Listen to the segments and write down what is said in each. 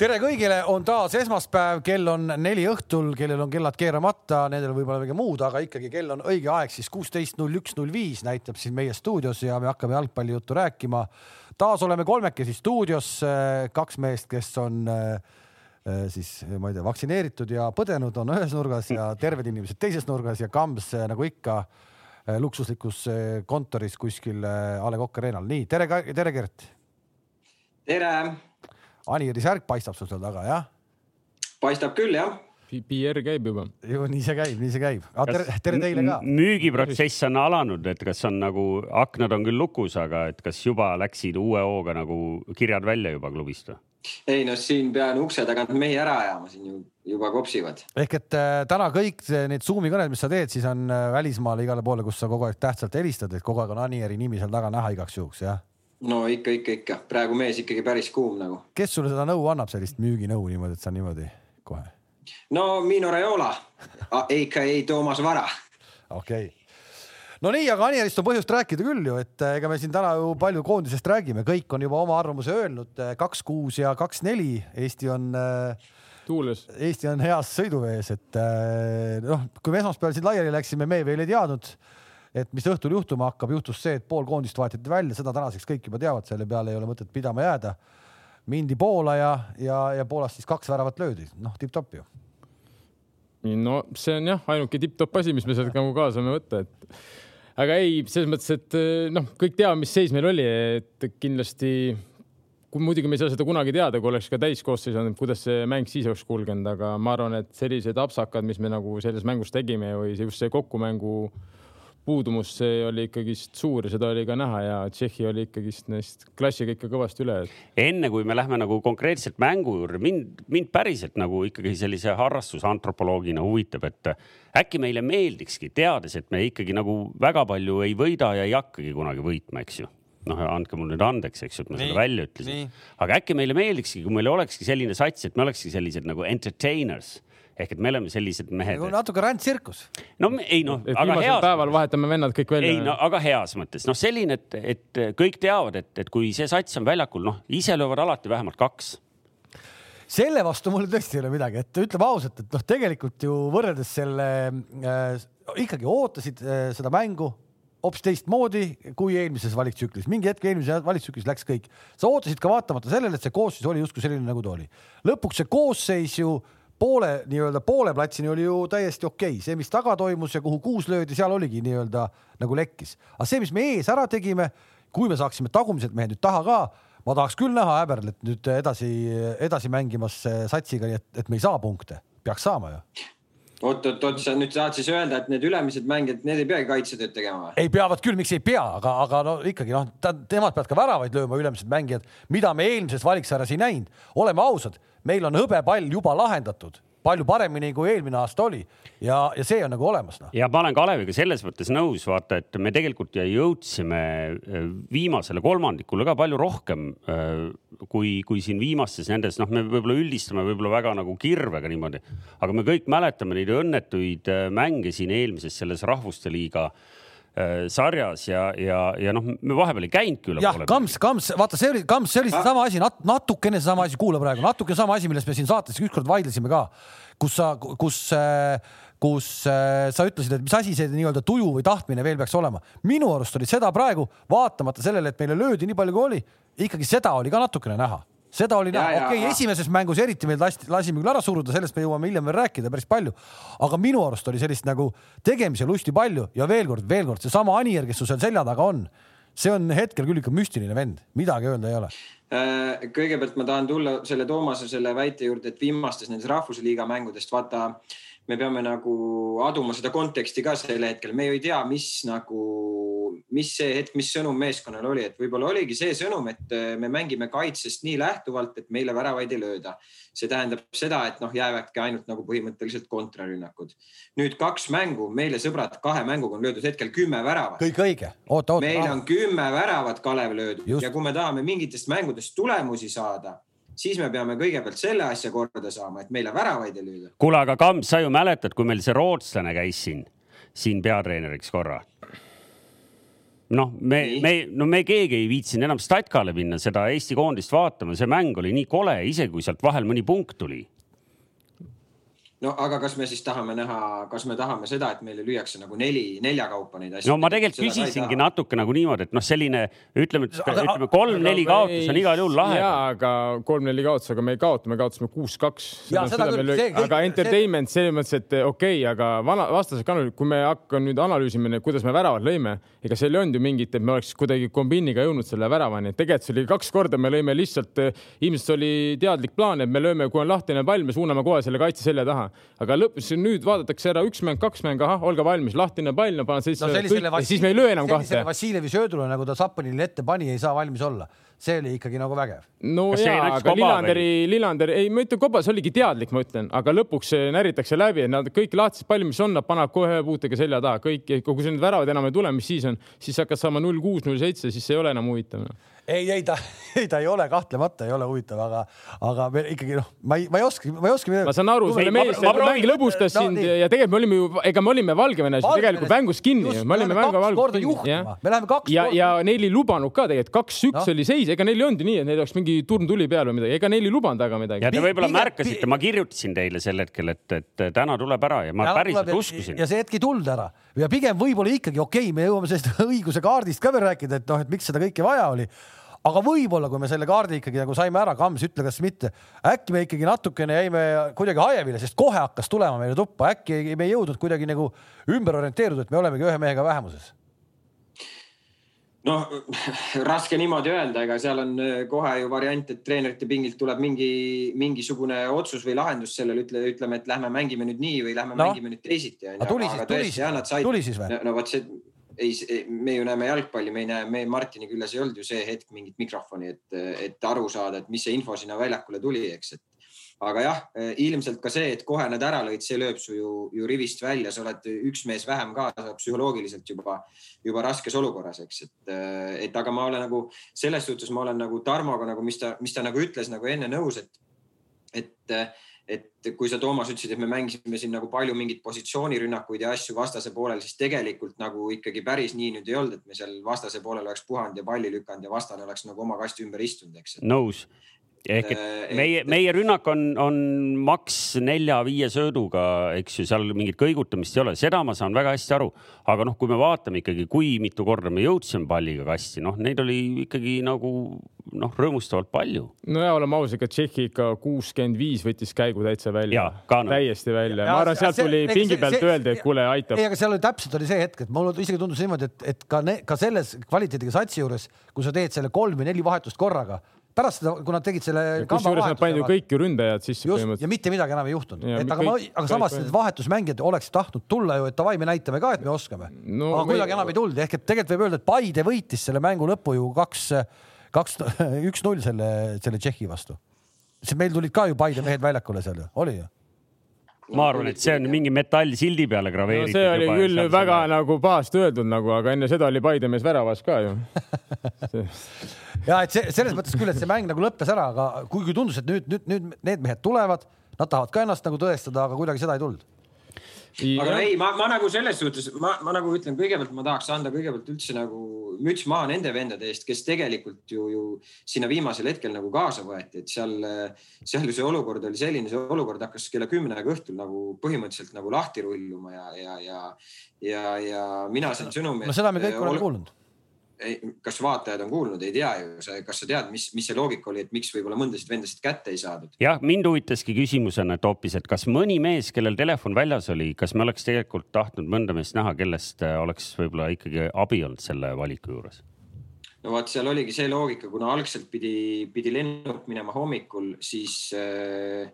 tere kõigile, on taas esmaspäev, kell on neli õhtul, kellel on kellad keeramata, nendel võib-olla midagi muud, aga ikkagi kell on õige aeg siis kuusteist null üks null viis näitab siin meie stuudios ja me hakkame jalgpallijuttu rääkima. taas oleme kolmekesi stuudios, kaks meest, kes on äh, siis ma ei tea, vaktsineeritud ja põdenud, on ühes nurgas ja terved inimesed teises nurgas ja Kams nagu ikka luksuslikus kontoris kuskil A Le Coq Arena'l. nii tere, tere, Gert. tere Anijärvi särk paistab sul seal taga, jah? paistab küll, jah. PR käib juba. ju nii see käib, nii see käib. tere, tere teile ka. müügiprotsess on alanud, et kas on nagu, aknad on küll lukus, aga et kas juba läksid uue hooga nagu kirjad välja juba klubist või? ei noh, siin pean ukse tagant mehi ära ajama, siin ju juba kopsivad. ehk et äh, täna kõik need Zoomi kõned, mis sa teed, siis on äh, välismaale igale poole, kus sa kogu aeg tähtsalt helistad, et kogu aeg on Anieri nimi seal taga näha igaks juhuks, jah no ikka, ikka, ikka praegu mees ikkagi päris kuum nagu. kes sulle seda nõu annab, sellist müüginõu niimoodi, et sa niimoodi kohe? no Mino Raiola, AKA Toomas Vara. okei okay no nii, aga Anierist on põhjust rääkida küll ju, et ega me siin täna ju palju koondisest räägime, kõik on juba oma arvamuse öelnud, kaks, kuus ja kaks, neli. Eesti on äh, tuules. Eesti on heas sõiduvees, et noh, kui me esmaspäeval siin laiali läksime, me veel ei teadnud et mis õhtul juhtuma hakkab, juhtus see, et pool koondist vahetati välja, seda tänaseks kõik juba teavad, selle peale ei ole mõtet pidama jääda. mindi Poola ja, ja, ja Poolast siis kaks väravat löödi, noh, tipp-topp ju. no see on jah, ainuke tipp-topp asi, mis me sealt nagu kaasa saame võtta, et aga ei, selles mõttes, et noh, kõik teavad, mis seis meil oli, et kindlasti muidugi me ei saa seda kunagi teada, kui oleks ka täiskoosseis olnud, kuidas see mäng siis oleks kulgenud, aga ma arvan, et sellised apsakad, mis me nagu selles mängus tegime või just see kokkumängu äh, puudumus, see oli ikkagist suur seda oli ka näha ja Tšehhi oli ikkagist neist klassiga ikka kõvasti üle. enne kui me lähme nagu konkreetselt mängu juurde, mind, mind päriselt nagu ikkagi sellise harrastusantropoloogina huvitab, et äkki meile meeldikski, teades, et me ikkagi nagu väga palju ei võida ja ei hakkagi kunagi võitma, eks ju noh, andke mulle nüüd andeks, eks ju, et ma nii, seda välja ütlesin. aga äkki meile meeldikski, kui meil olekski selline sats, et me olekski sellised nagu entertainers ehk et me oleme sellised mehed. nagu natuke rändtsirkus. no ei noh, aga heas. päeval vahetame vennad kõik välja. ei no aga heas mõttes, noh, selline, et, et kõik teavad, et, et kui see sats on väljakul, noh, ise löövad alati vähemalt kaks selle vastu mul tõesti ei ole midagi, et ütleme ausalt, et noh, tegelikult ju võrreldes selle äh, ikkagi ootasid äh, seda mängu hoopis teistmoodi kui eelmises valitsustsüklis. mingi hetk eelmises valitsustsüklis läks kõik. sa ootasid ka vaatamata sellele, et see koosseis oli justkui selline, nagu ta oli. lõpuks see koosseis ju poole nii-öelda poole platsini oli ju täiesti okei okay., see, mis taga toimus ja kuhu kuus löödi, seal oligi nii-öelda nagu lekkis, aga see, mis me ees ära tegime, kui me saaksime tagumised mehed nüüd taha ka, ma tahaks küll näha Häberlit nüüd edasi, edasi mängimas satsiga, nii et, et me ei saa punkte, peaks saama ju oot, oot, oot, sa nüüd tahad siis öelda, et need ülemised mängijad, need ei peagi kaitsetööd tegema või? ei, peavad küll, miks ei pea, aga, aga no ikkagi noh, nemad peavad ka väravaid lööma, ülemised mängijad, mida me eelmises valiksarjas ei näinud. oleme ausad, meil on hõbepall juba lahendatud palju paremini kui eelmine aasta oli. Ja, ja see on nagu olemas no.. ja ma olen Kaleviga selles mõttes nõus, vaata, et me tegelikult jõudsime äh, viimasele kolmandikule ka palju rohkem äh, kui, kui siin viimastes nendes, noh, me võib-olla üldistame võib-olla väga nagu kirvega niimoodi, aga me kõik mäletame neid õnnetuid äh, mänge siin eelmises selles Rahvuste Liiga Äh, sarjas ja, ja, ja noh, me vahepeal ei käinudki üle jah, Kams, Kams, vaata, see oli, Kams, see oli seesama asi nat,, natukene seesama asi, kuula praegu, natuke sama asi, millest me siin saates ükskord vaidlesime ka, kus sa, kus äh, kus äh, sa ütlesid, et mis asi see nii-öelda tuju või tahtmine veel peaks olema. minu arust oli seda praegu, vaatamata sellele, et meile löödi nii palju kui oli, ikkagi seda oli ka natukene näha seda oli näha, okei okay,, esimeses mängus eriti meil lasti, lasime küll ära suruda, sellest me jõuame hiljem veel rääkida päris palju. aga minu arust oli sellist nagu tegemise lusti palju ja veel kord, veel kord seesama Anier, kes sul seal selja taga on, see on hetkel küll ikka müstiline vend, midagi öelda ei ole äh, kõigepealt ma tahan tulla selle Toomase selle väite juurde, et viimastes nendes rahvusliiga mängudest vaata me peame nagu aduma seda konteksti ka sel hetkel, me ju ei tea, mis nagu, mis see hetk, mis sõnum meeskonnal oli, et võib-olla oligi see sõnum, et äh, me mängime kaitsest nii lähtuvalt, et meile väravaid ei lööda. see tähendab seda, et noh, jäävadki ainult nagu põhimõtteliselt kontrarünnakud. nüüd kaks mängu, meile sõbrad, kahe mänguga on löödud hetkel kümme väravat. kõik õige, oota, oota. meil on kümme väravat, Kalev löödud Just. ja kui me tahame mingitest mängudest tulemusi saada siis me peame kõigepealt selle asja korda saama, et meile väravaid ei lüüda. kuule, aga Kams, sa ju mäletad, kui meil see rootslane käis siin, siin peatreeneriks korra. noh, me, me, no me keegi ei viitsinud enam Statkale minna seda Eesti koondist vaatama, see mäng oli nii kole, isegi kui sealt vahel mõni punkt tuli no aga kas me siis tahame näha, kas me tahame seda, et meile lüüakse nagu neli, nelja kaupa neid asju? no ma tegelikult küsisingi natuke nagu niimoodi, et noh, selline ütleme, ütleme kolm-neli kaotus on igal juhul lahe. ja, aga kolm-neli kaotus, aga me ei kaota, me kaotasime kuus-kaks. aga entertainment selles mõttes, et okei okay,, aga vana, vastased ka, kui me hakkame nüüd analüüsima, kuidas me väravad lõime, ega seal ei olnud ju mingit, et me oleks kuidagi kombiniga jõudnud selle väravani, et tegelikult see oli kaks korda, me lõime lihtsalt, ilmselt oli teadlik plaan, et me lööme, kui on lahtine pall, me suuname kohe selle kaitse selja taha aga lõpus nüüd vaadatakse ära üks mäng, kaks mängu, ahah, olge valmis, lahtine pall, no panen sellise no, kõik, ja siis me ei löö enam kahte. Vassiljevi söödule, nagu ta Zappanile ette pani, ei saa valmis olla see oli ikkagi nagu vägev. no Kas jaa, aga Lillanderi, Lillander, ei, ma ütlen, Kobas oligi teadlik, ma ütlen, aga lõpuks näritakse läbi, et nad kõik lahtised palli, mis on, nad panevad kohe puutega selja taha, kõik, kui need väravad enam ei tule, mis siis on, siis hakkad saama null kuus, null seitse, siis ei ole enam huvitav ei, ei ta, ei ta ei ole, kahtlemata ei ole huvitav, aga, aga me ikkagi noh, ma ei, ma ei oska, ma ei oska. ma saan aru, selle mees, mäng lõbustas no, sind nii. ja tegelikult me olime ju, ega me olime Valgevenes Valgevenes tegelikult mängus kinni, me olime mängu kinni. me läheme kaks ja, ja neil ei lubanud ka tegelikult, kaks-üks no. oli seis, ega neil ei olnud ju nii, et neil oleks mingi turn tuli peal või midagi, ega neil ei lubanud aga midagi. ja te võib-olla märkasite, ma kirjutasin teile sel hetkel, et, et täna tuleb ära ja ma ja, päriselt uskusin. ja see hetk ei tulnud ära ja pigem võib-olla ikkagi okei okay,, me jõuame sellest õiguse kaardist ka veel rääkida, et noh, et miks seda kõike vaja oli aga võib-olla, kui me selle kaardi ikkagi nagu saime ära, Kams, ütle, kas mitte, äkki me ikkagi natukene jäime kuidagi hajevile, sest kohe hakkas tulema meile tuppa, äkki me ei jõudnud kuidagi nagu ümber orienteeruda, et me olemegi ühe mehega vähemuses noh, raske niimoodi öelda, ega seal on äh, kohe ju variant, et treenerite pingilt tuleb mingi, mingisugune otsus või lahendus sellele, ütle, ütleme, et lähme mängime nüüd nii või lähme no. mängime nüüd teisiti. tuli siis, tuli siis, tuli siis või? no vot see ei, me ju näeme jalgpalli, me ei näe, me Martini küljes ei olnud ju see hetk mingit mikrofoni, et, et aru saada, et mis see info sinna väljakule tuli, eks, et aga jah, ilmselt ka see, et kohe nad ära lõid, see lööb su ju, ju rivist välja, sa oled üks mees vähem ka, psühholoogiliselt juba, juba raskes olukorras, eks, et, et aga ma olen nagu selles suhtes, ma olen nagu Tarmoga nagu, mis ta, mis ta nagu ütles nagu enne nõus, et, et et kui sa, Toomas, ütlesid, et me mängisime siin nagu palju mingeid positsioonirünnakuid ja asju vastase poolel, siis tegelikult nagu ikkagi päris nii nüüd ei olnud, et me seal vastase poolel oleks puhanud ja palli lükanud ja vastane oleks nagu oma kasti ümber istunud, eks. nõus ehk et äh, meie, meie rünnak on, on maks nelja-viie sööduga, eks ju, seal mingit kõigutamist ei ole, seda ma saan väga hästi aru. aga noh, kui me vaatame ikkagi, kui mitu korda me jõudsime palliga kasti, noh, neid oli ikkagi nagu noh, rõõmustavalt palju. no ja oleme ausad, ega Tšehhi ikka kuuskümmend viis võttis käigu täitsa välja. No. täiesti välja, ma arvan, sealt tuli see, pingi pealt öeldi, et kuule, aitab. ei, aga seal oli täpselt oli see hetk, et mulle isegi tundus niimoodi, et, et ka, ne, ka selles kvaliteediga satsi juures, kui sa teed selle kolm või neli vahetust korraga pärast seda, kui nad tegid selle. kusjuures nad panid ju kõik ju ründajad sisse põhimõtteliselt. ja mitte midagi enam ei juhtunud, et aga kõik, ma, aga samas need vahetusmängijad oleksid tahtnud tulla ju, et davai, me näitame ka, et me oskame no,. aga kuidagi me... enam ei tulnud, ehk et tegelikult võib öelda, et Paide võitis selle mängu lõpu ju kaks, kaks, üks-null selle, selle Tšehhi vastu. sest meil tulid ka ju Paide mehed väljakule seal ju, oli ju ma arvan, et see on mingi metall sildi peale graveeritud no,. see oli küll väga selle... nagu pahasti öeldud nagu, aga enne seda oli Paide mees väravas ka ju ja et see selles mõttes küll, et see mäng nagu lõppes ära, aga kuigi tundus, et nüüd, nüüd, nüüd need mehed tulevad, nad tahavad ka ennast nagu tõestada, aga kuidagi seda ei tulnud aga no ei, ma, ma nagu selles suhtes, ma, ma nagu ütlen, kõigepealt ma tahaks anda kõigepealt üldse nagu müts maha nende vendade eest, kes tegelikult ju, ju sinna viimasel hetkel nagu kaasa võeti, et seal, seal ju see olukord oli selline, see olukord hakkas kella kümnega õhtul nagu põhimõtteliselt nagu lahti rulluma ja, ja, ja, ja, ja mina sain sõnumi. no seda me kõik oleme kuulnud kas vaatajad on kuulnud, ei tea ju, kas sa tead, mis, mis see loogika oli, et miks võib-olla mõndasid vendasid kätte ei saadud? jah, mind huvitaski küsimusena, et hoopis, et kas mõni mees, kellel telefon väljas oli, kas me oleks tegelikult tahtnud mõnda meest näha, kellest äh, oleks võib-olla ikkagi abi olnud selle valiku juures? no vot, seal oligi see loogika, kuna algselt pidi, pidi lennuk minema hommikul, siis äh,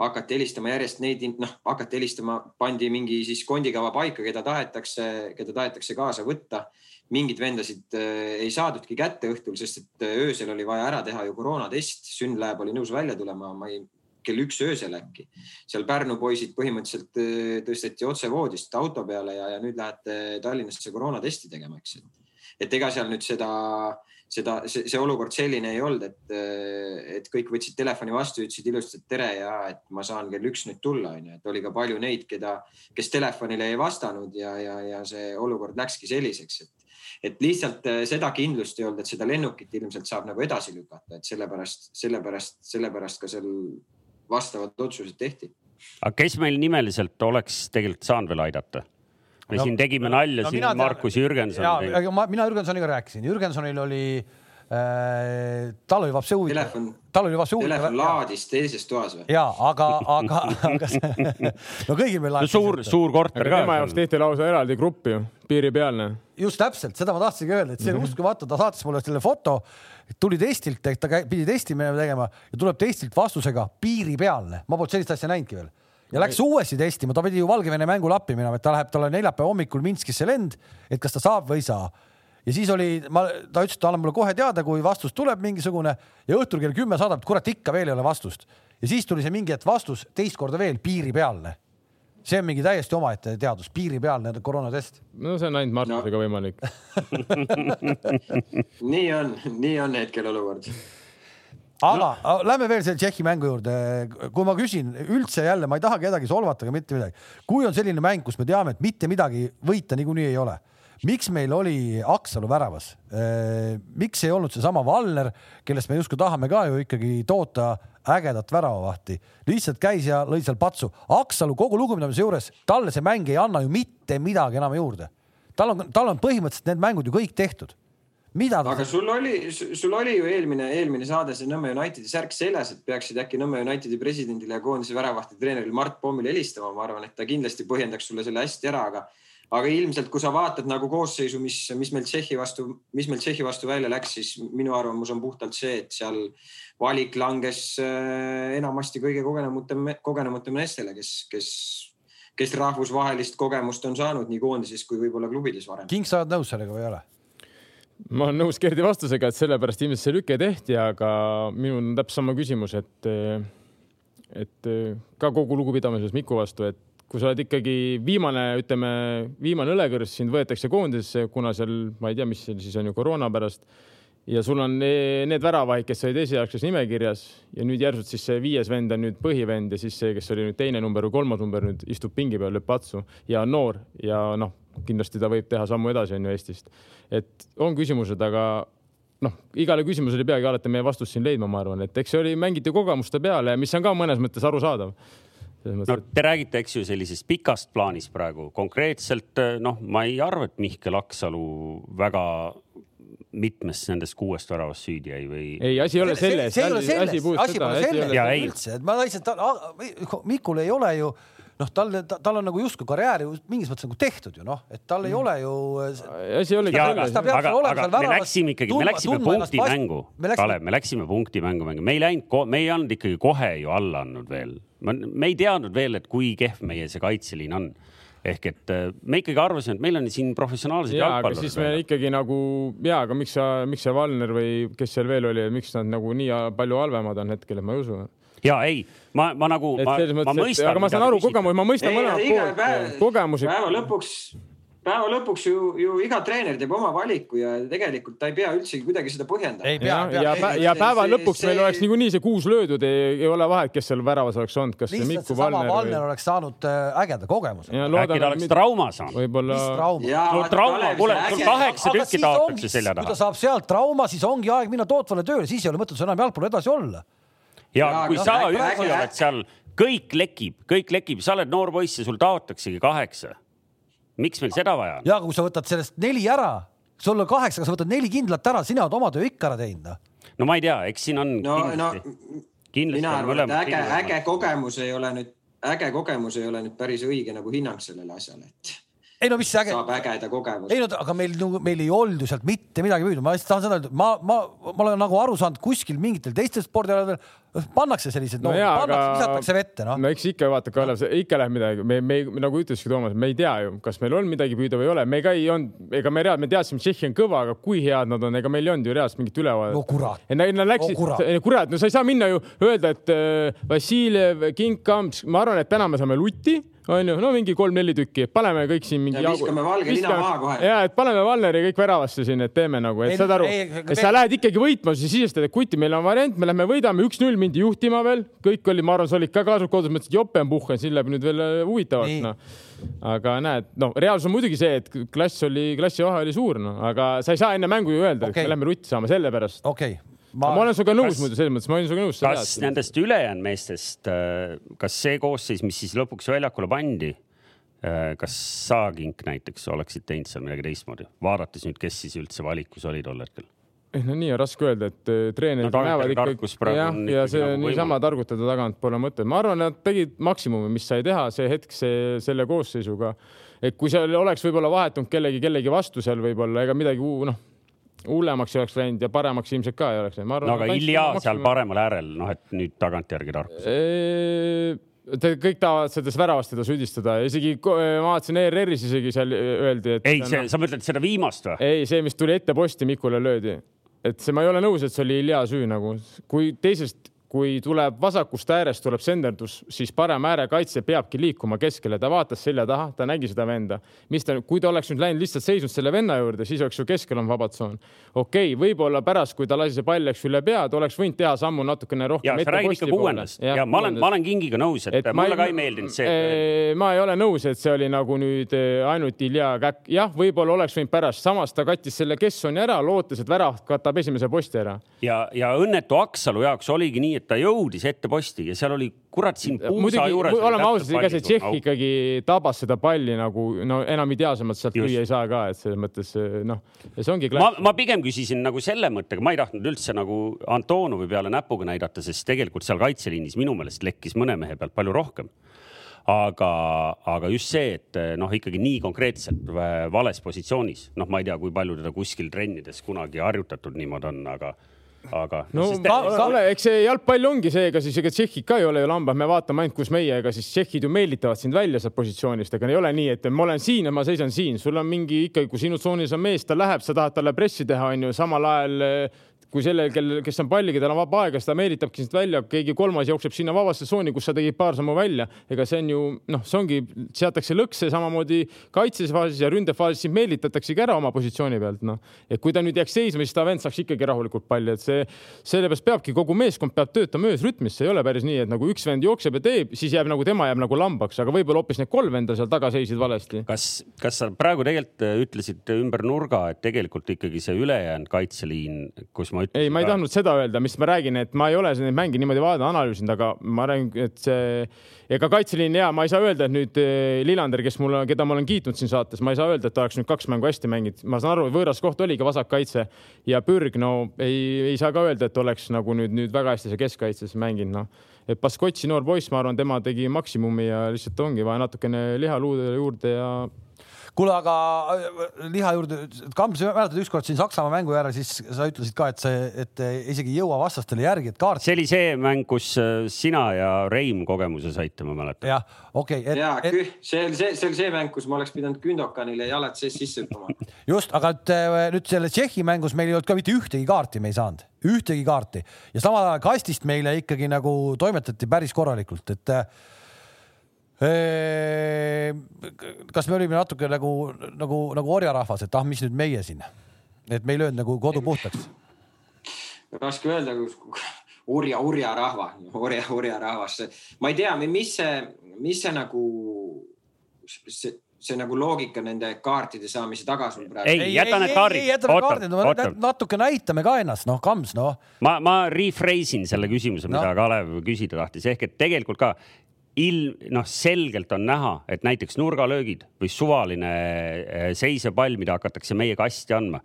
hakati helistama järjest neid, noh, hakati helistama, pandi mingi siis kondikava paika, keda tahetakse, keda tahetakse kaasa võtta mingeid vendasid äh, ei saadudki kätte õhtul, sest et äh, öösel oli vaja ära teha ju koroonatest, Synlab oli nõus välja tulema, ma ei, kell üks öösel äkki. seal Pärnu poisid põhimõtteliselt äh, tõsteti otse voodist auto peale ja, ja nüüd lähete Tallinnasse koroonatesti tegema, eks. et ega seal nüüd seda, seda, see, see olukord selline ei olnud, et, et kõik võtsid telefoni vastu, ütlesid ilusti, et tere ja et ma saan kell üks nüüd tulla, onju, et oli ka palju neid, keda, kes telefonile ei vastanud ja, ja, ja see olukord läkski selliseks, et et lihtsalt äh, seda kindlust ei olnud, et seda lennukit ilmselt saab nagu edasi lükata, et sellepärast, sellepärast, sellepärast ka seal vastavad otsused tehti. aga kes meil nimeliselt oleks tegelikult saanud veel aidata? me no, siin tegime nalja no, siin Markus Jürgenson. mina Jürgensoniga rääkisin, Jürgensonil oli äh, tal oli vapse huvitav. tal oli vapse huvitav. telefon laadis teises toas või? ja aga, aga, aga no kõigil meil laadis no,. suur, suur korter ka. tema jaoks tehti lausa eraldi grupp ju, piiripealne. just täpselt, seda ma tahtsingi öelda, et see on mm -hmm. uskumatu, ta saatis mulle selle foto, tuli testilt, ta pidi testi tegema ja tuleb testilt vastusega piiripealne, ma polnud sellist asja näinudki veel ja läks uuesti testima, ta pidi ju Valgevene mängule appi minema, et ta läheb, tal on neljapäeva hommikul Minskisse lend, et kas ta saab või ei saa. Ja siis oli, ma, ta ütles, et ta annab mulle kohe teada, kui vastus tuleb mingisugune ja õhtul kell kümme saadab, et kurat, ikka veel ei ole vastust. ja siis tuli see mingi hetk vastus teist korda veel piiripealne. see on mingi täiesti omaette teadus, piiripealne koroonatest. no see on ainult Martusega no. võimalik nii on, nii on hetkel olukord aga no. lähme veel selle Tšehhi mängu juurde. kui ma küsin üldse jälle, ma ei taha kedagi solvata ega mitte midagi. kui on selline mäng, kus me teame, et mitte midagi võita niikuinii ei ole, miks meil oli Aksalu väravas? miks ei olnud seesama Valner, kellest me justkui tahame ka ju ikkagi toota ägedat väravavahti, lihtsalt käis ja lõi seal patsu. Aksalu kogu lugupidamise juures, talle see mäng ei anna ju mitte midagi enam juurde. tal on, tal on põhimõtteliselt need mängud ju kõik tehtud mida ta. aga sul oli, sul oli ju eelmine, eelmine saade see Nõmme Unitedi särk seljas, et peaksid äkki Nõmme Unitedi presidendile ja koondise väravahti treenerile Mart Pommile helistama, ma arvan, et ta kindlasti põhjendaks sulle selle hästi ära, aga aga ilmselt, kui sa vaatad nagu koosseisu, mis, mis meil Tšehhi vastu, mis meil Tšehhi vastu välja läks, siis minu arvamus on puhtalt see, et seal valik langes äh, enamasti kõige kogenumate, kogenumate meestele, kes, kes, kes rahvusvahelist kogemust on saanud nii koondises kui võib-olla klubides varem. King, sa oled nõus sellega või ei ole? ma olen nõus Gerdi vastusega, et sellepärast ilmselt see lüke tehti, aga minul on täpselt sama küsimus, et, et ka kogu lugupidamises Miku vastu, et kui sa oled ikkagi viimane, ütleme, viimane õlekõrs, sind võetakse koondisesse, kuna seal, ma ei tea, mis siis on ju koroona pärast ja sul on need väravahid, kes olid esialgses nimekirjas ja nüüd järsult siis see viies vend on nüüd põhivend ja siis see, kes oli nüüd teine number või kolmas number, nüüd istub pingi peal, lööb patsu ja on noor ja noh, kindlasti ta võib teha sammu edasi, on ju Eestist. et on küsimused, aga noh, igale küsimusele ei peagi alati meie vastust siin leidma, ma arvan, et eks see oli, mängiti kogemuste peale, mis on ka mõnes mõttes arusaadav no te räägite, eks ju, sellisest pikast plaanist praegu konkreetselt noh, ma ei arva, et Mihkel Aksalu väga mitmes nendest kuuest väravast süüdi jäi või? ei, asi ei ole selles. see ei ole selles, asi pole selles üldse, et ma lihtsalt, Mikul ei ole ju noh, tal, tal on nagu justkui karjäär ju mingis mõttes nagu tehtud ju noh, et tal ei ole ju. asi olegi selles. aga, aga me läksime ikkagi, me läksime punktimängu, Kalev, me läksime punktimängu mängima, me ei läinud, me ei olnud ikkagi kohe ju alla andnud veel. me ei teadnud veel, et kui kehv meie see kaitseliin on ehk et äh, me ikkagi arvasime, et meil on siin professionaalsed jalgpallurid. siis me ikkagi nagu ja, aga miks sa, miks see Valner või kes seal veel oli, miks nad nagu nii palju halvemad on hetkel, et ma ei usu ja ei, ma, ma nagu, ma, ma mõistan. aga ma saan aru, kogemus, ma mõistan mõlemat poolt, kogemusi. päeva lõpuks päeva lõpuks ju, ju iga treener teeb oma valiku ja tegelikult ta ei pea üldsegi kuidagi seda põhjendama. ja, ja, ja, ja päeva see, lõpuks see... meil oleks niikuinii see kuus löödud, ei ole vahet, kes seal väravas oleks olnud, kas Mikku Valner või. Valner oleks saanud äh, ägeda kogemuse. äkki ta oleks trauma saanud. võib-olla. no trauma, kuule, sul kaheksa tükki taotakse selja taha. kui ta saab sealt trauma, siis ongi aeg minna tootvale tööle, siis ei ole mõtet enam jalgpalli edasi olla. Ja kui sa üksi oled seal, kõik lekib, kõik lekib, sa oled noor poiss ja sul taotaksegi kaheksa miks meil seda vaja on? ja kui sa võtad sellest neli ära, sul on kaheksa, aga sa võtad neli kindlat ära, sina oled oma töö ikka ära teinud. Noh. no ma ei tea, eks siin on. no, no mina arvan, et äge, äge kogemus ei ole nüüd, äge kogemus ei ole nüüd päris õige nagu hinnang sellele asjale, et ei no mis äge. saab ägeda kogemuse. ei no aga meil, meil ei olnud ju sealt mitte midagi püüdnud, ma lihtsalt tahan seda öelda, ma, ma, ma olen nagu aru saanud kuskil mingitel teistel spordialadel pannakse sellised no, no jaa, pannakse, visatakse vette noh. no eks ikka vaata, Kalev, ikka läheb midagi, me, me nagu ütleski Toomas, me ei tea ju, kas meil on midagi püüda või ei ole, me ka ei olnud, ega me reaalselt, me teadsime, Tšehhi on kõva, aga kui head nad on, ega meil ei olnud ju reaalselt mingit ülevaadet. no kurat. Nad läksid oh,, kurat, no sa ei saa minna ju öelda, et äh, Vassiljev, King Kamps, ma arvan, et täna me saame lutti onju, no mingi kolm-neli tükki, paneme kõik siin mingi. viskame valge lina maha kohe. ja, et paneme Valneri kõik väravasse siin, et teeme nagu, et saad aru, et sa lähed ikkagi võitma, siis sisestad, et kuti, meil on variant, me lähme võidame üks-null, mindi juhtima veel, kõik oli, ma arvan, sa olid ka kaasas kodus, mõtlesid jope on puhkenud, siin läheb nüüd veel äh, huvitavaks, noh. aga näed, no reaalsus on muidugi see, et klass oli, klassivahe oli suur, noh, aga sa ei saa enne mängu ju öelda okay., et me lähme rutti saama sellepärast. okei okay ma, ma olen sinuga nõus kas, muidu selles mõttes, ma olen sinuga nõus. kas nendest ülejäänud meestest, äh, kas see koosseis, mis siis lõpuks väljakule pandi, äh, kas sa, Kink näiteks, oleksid teinud seal midagi teistmoodi, vaadates nüüd, kes siis üldse valikus oli tol hetkel? Eh no nii on raske öelda, et äh, treenerid no, näevad ikkagi jah, ja see nagu niisama targutada tagant pole mõtet. ma arvan, nad tegid maksimumi, mis sai teha see hetk, see selle koosseisuga. et kui seal oleks võib-olla vahetunud kellegi, kellegi vastu seal võib-olla ega midagi noh hullemaks ei oleks läinud ja paremaks ilmselt ka ei oleks läinud. no aga Ilja seal paremal äärel, noh, et nüüd tagantjärgi tarkus. Te kõik tahavad selles väravast teda süüdistada, isegi ma vaatasin ERR-is isegi seal öeldi, et. ei, see, sa mõtled seda viimast või? ei, see, mis tuli ette posti Mikule löödi, et see, ma ei ole nõus, et see oli Ilja süü nagu, kui teisest kui tuleb vasakust äärest tuleb senderdus, siis parem äärekaitse peabki liikuma keskele, ta vaatas selja taha, ta nägi seda venda, mis ta, kui ta oleks nüüd läinud lihtsalt seisnud selle venna juurde, siis oleks ju keskel on vaba tsoon. okei okay,, võib-olla pärast, kui ta lasi see pall läks üle pead, oleks võinud teha sammu natukene rohkem. ja sa räägid ikka kuuendast ja, ja ma olen, ma olen Kingiga nõus, et, et mulle ka ei meeldinud see et.... ma ei ole nõus, et see oli nagu nüüd ainult Ilja käkk, jah, võib-olla oleks võinud pärast, samas ta kattis selle Kessoni ära, lootes, et värav katab esimese posti ära. ja, ja õnnetu Aksalu jaoks oligi nii, et ta jõudis ette posti ja seal oli kurat siin puusa juures. oleme ausad, ega see Tšehh ikkagi tabas seda palli nagu no enam ideaalsemalt sealt lüüa ei saa ka, et selles mõttes noh, ja see ongi. ma, ma pigem küsisin nagu selle mõttega, ma ei tahtnud üldse nagu Antonovi peale näpuga näidata, sest tegelikult seal kaitseliinis minu meelest lekkis mõne mehe pealt palju rohkem aga, aga just see, et noh, ikkagi nii konkreetselt vales positsioonis, noh, ma ei tea, kui palju teda kuskil trennides kunagi harjutatud niimoodi on, aga aga no ka, Kalle, eks see jalgpall ongi see, ega siis ega tšehhid ka ei ole ju lambad, me vaatame ainult, kus meie, ega siis tšehhid ju meelitavad sind välja sealt positsioonist, ega ei ole nii, et ma olen siin ja ma seisan siin, sul on mingi ikkagi, kui sinu tsoonis on mees, ta läheb, sa tahad talle pressi teha, onju, samal ajal kui sellel, kel, kes on palliga, tal on vaba aega, siis ta meelitabki sind välja, keegi kolmas jookseb sinna vabasse tsooni, kus sa tegid paar sammu välja. ega see on ju noh, see ongi, seatakse lõkse samamoodi kaitsefaasis ja ründefaasis sind meelitataksegi ära oma positsiooni pealt, noh. et kui ta nüüd jääks seisma, siis ta vend saaks ikkagi rahulikult palli, et see, sellepärast peabki kogu meeskond peab töötama öös rütmis, see ei ole päris nii, et nagu üks vend jookseb ja teeb, siis jääb nagu tema jääb nagu lambaks, aga võib-olla hoopis need kolm venda seal taga seisid valesti. kas, kas sa praegu tegelikult ütlesid ümber nurga, et tegelikult ikkagi see ülejäänud kaitseliin, kus ma ma ütlesin. ei, ma ei tahtnud seda öelda, mis ma räägin, et ma ei ole neid mänge niimoodi vaadanud, analüüsinud, aga ma räägin, et see ega kaitseliin ja ma ei saa öelda, et nüüd eh, Lillander, kes mul, keda ma olen kiitnud siin saates, ma ei saa öelda, et ta oleks nüüd kaks mängu hästi mänginud, ma saan aru, võõras koht oligi vasakkaitse ja Pürg, no ei, ei saa ka öelda, et oleks nagu nüüd, nüüd väga hästi see keskkaitses mänginud, noh. et Baskotši noor poiss, ma arvan, tema tegi maksimumi ja lihtsalt ongi vaja natukene liha luude juurde ja kuule, aga äh, liha juurde, Kams, mäletad ükskord siin Saksamaa mängu järel, siis sa ütlesid ka, et see, et isegi ei jõua vastastele järgi, et kaart. see oli see mäng, kus äh, sina ja Reim kogemuse saite, ma mäletan. jah, okei okay,. ja et... see oli see, see oli see mäng, kus ma oleks pidanud Gündokanile jalad sees sisse hüppama. just, aga et äh, nüüd selle Tšehhi mängus meil ei olnud ka mitte ühtegi kaarti, me ei saanud, ühtegi kaarti ja samal ajal kastist meile ikkagi nagu toimetati päris korralikult, et kas me olime natuke nagu, nagu, nagu orjarahvas, et ah, mis nüüd meie siin, et me ei löönud nagu kodu puhtaks? raske öelda, urja, urja rahva, urja, urja rahvas, ma ei tea, mis see, mis see nagu, see see nagu loogika nende kaartide saamise taga sul praegu. ei, jäta need kaardid. jäta need kaardid, natuke näitame ka ennast, noh, Kams, noh. ma, ma rephrase in selle küsimuse, mida no. Kalev küsida tahtis, ehk et tegelikult ka ilm, noh, selgelt on näha, et näiteks nurgalöögid või suvaline eh, seisev pall, mida hakatakse meie kasti andma.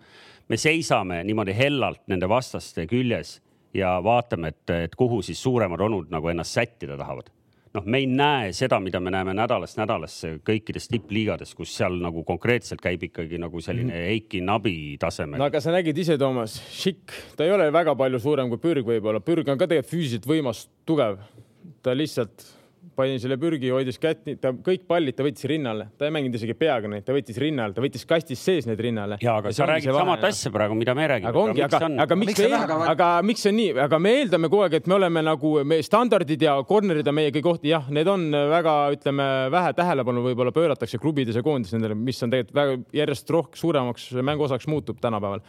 me seisame niimoodi hellalt nende vastaste küljes ja vaatame, et, et kuhu siis suuremad onud nagu ennast sättida tahavad. noh, me ei näe seda, mida me näeme nädalast nädalasse kõikides tippliigades, kus seal nagu konkreetselt käib ikkagi nagu selline mm -hmm. Eiki Nabi tasemel. no aga sa nägid ise, Toomas, Šikk, ta ei ole väga palju suurem kui Pürg võib-olla, Pürg on ka tegelikult füüsiliselt võimas, tugev. ta lihtsalt panin selle pürgi, hoidis kätt, ta kõik pallid ta võttis rinnale, ta ei mänginud isegi peaga neid, ta võttis rinnale, ta võttis kastis sees need rinnale. ja, aga ja sa räägid samat asja praegu, mida me räägime. aga ongi, aga, aga, aga miks me, aga miks see on nii, aga me eeldame kogu aeg, et me oleme nagu me standardid ja corner'id on meie kohti, jah, need on väga, ütleme, vähe tähelepanu võib-olla pööratakse klubides ja koondises nendele, mis on tegelikult väga järjest rohkem suuremaks mänguosaks muutub tänapäeval.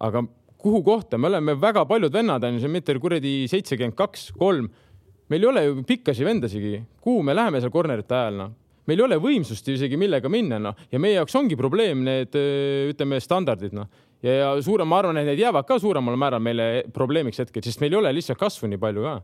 aga kuhu kohta, me oleme väga paljud vennad on ju, see meeter kuradi seitsekümmend kaks, kolm. Meil ei ole ju pikkasi vendasigi, kuhu me läheme seal corner'ite ajal noh meil ei ole võimsust isegi millega minna, noh, ja meie jaoks ongi probleem need, ütleme, standardid, noh. ja, ja suurem, ma arvan, et need jäävad ka suuremal määral meile probleemiks hetkel, sest meil ei ole lihtsalt kasvu nii palju ka.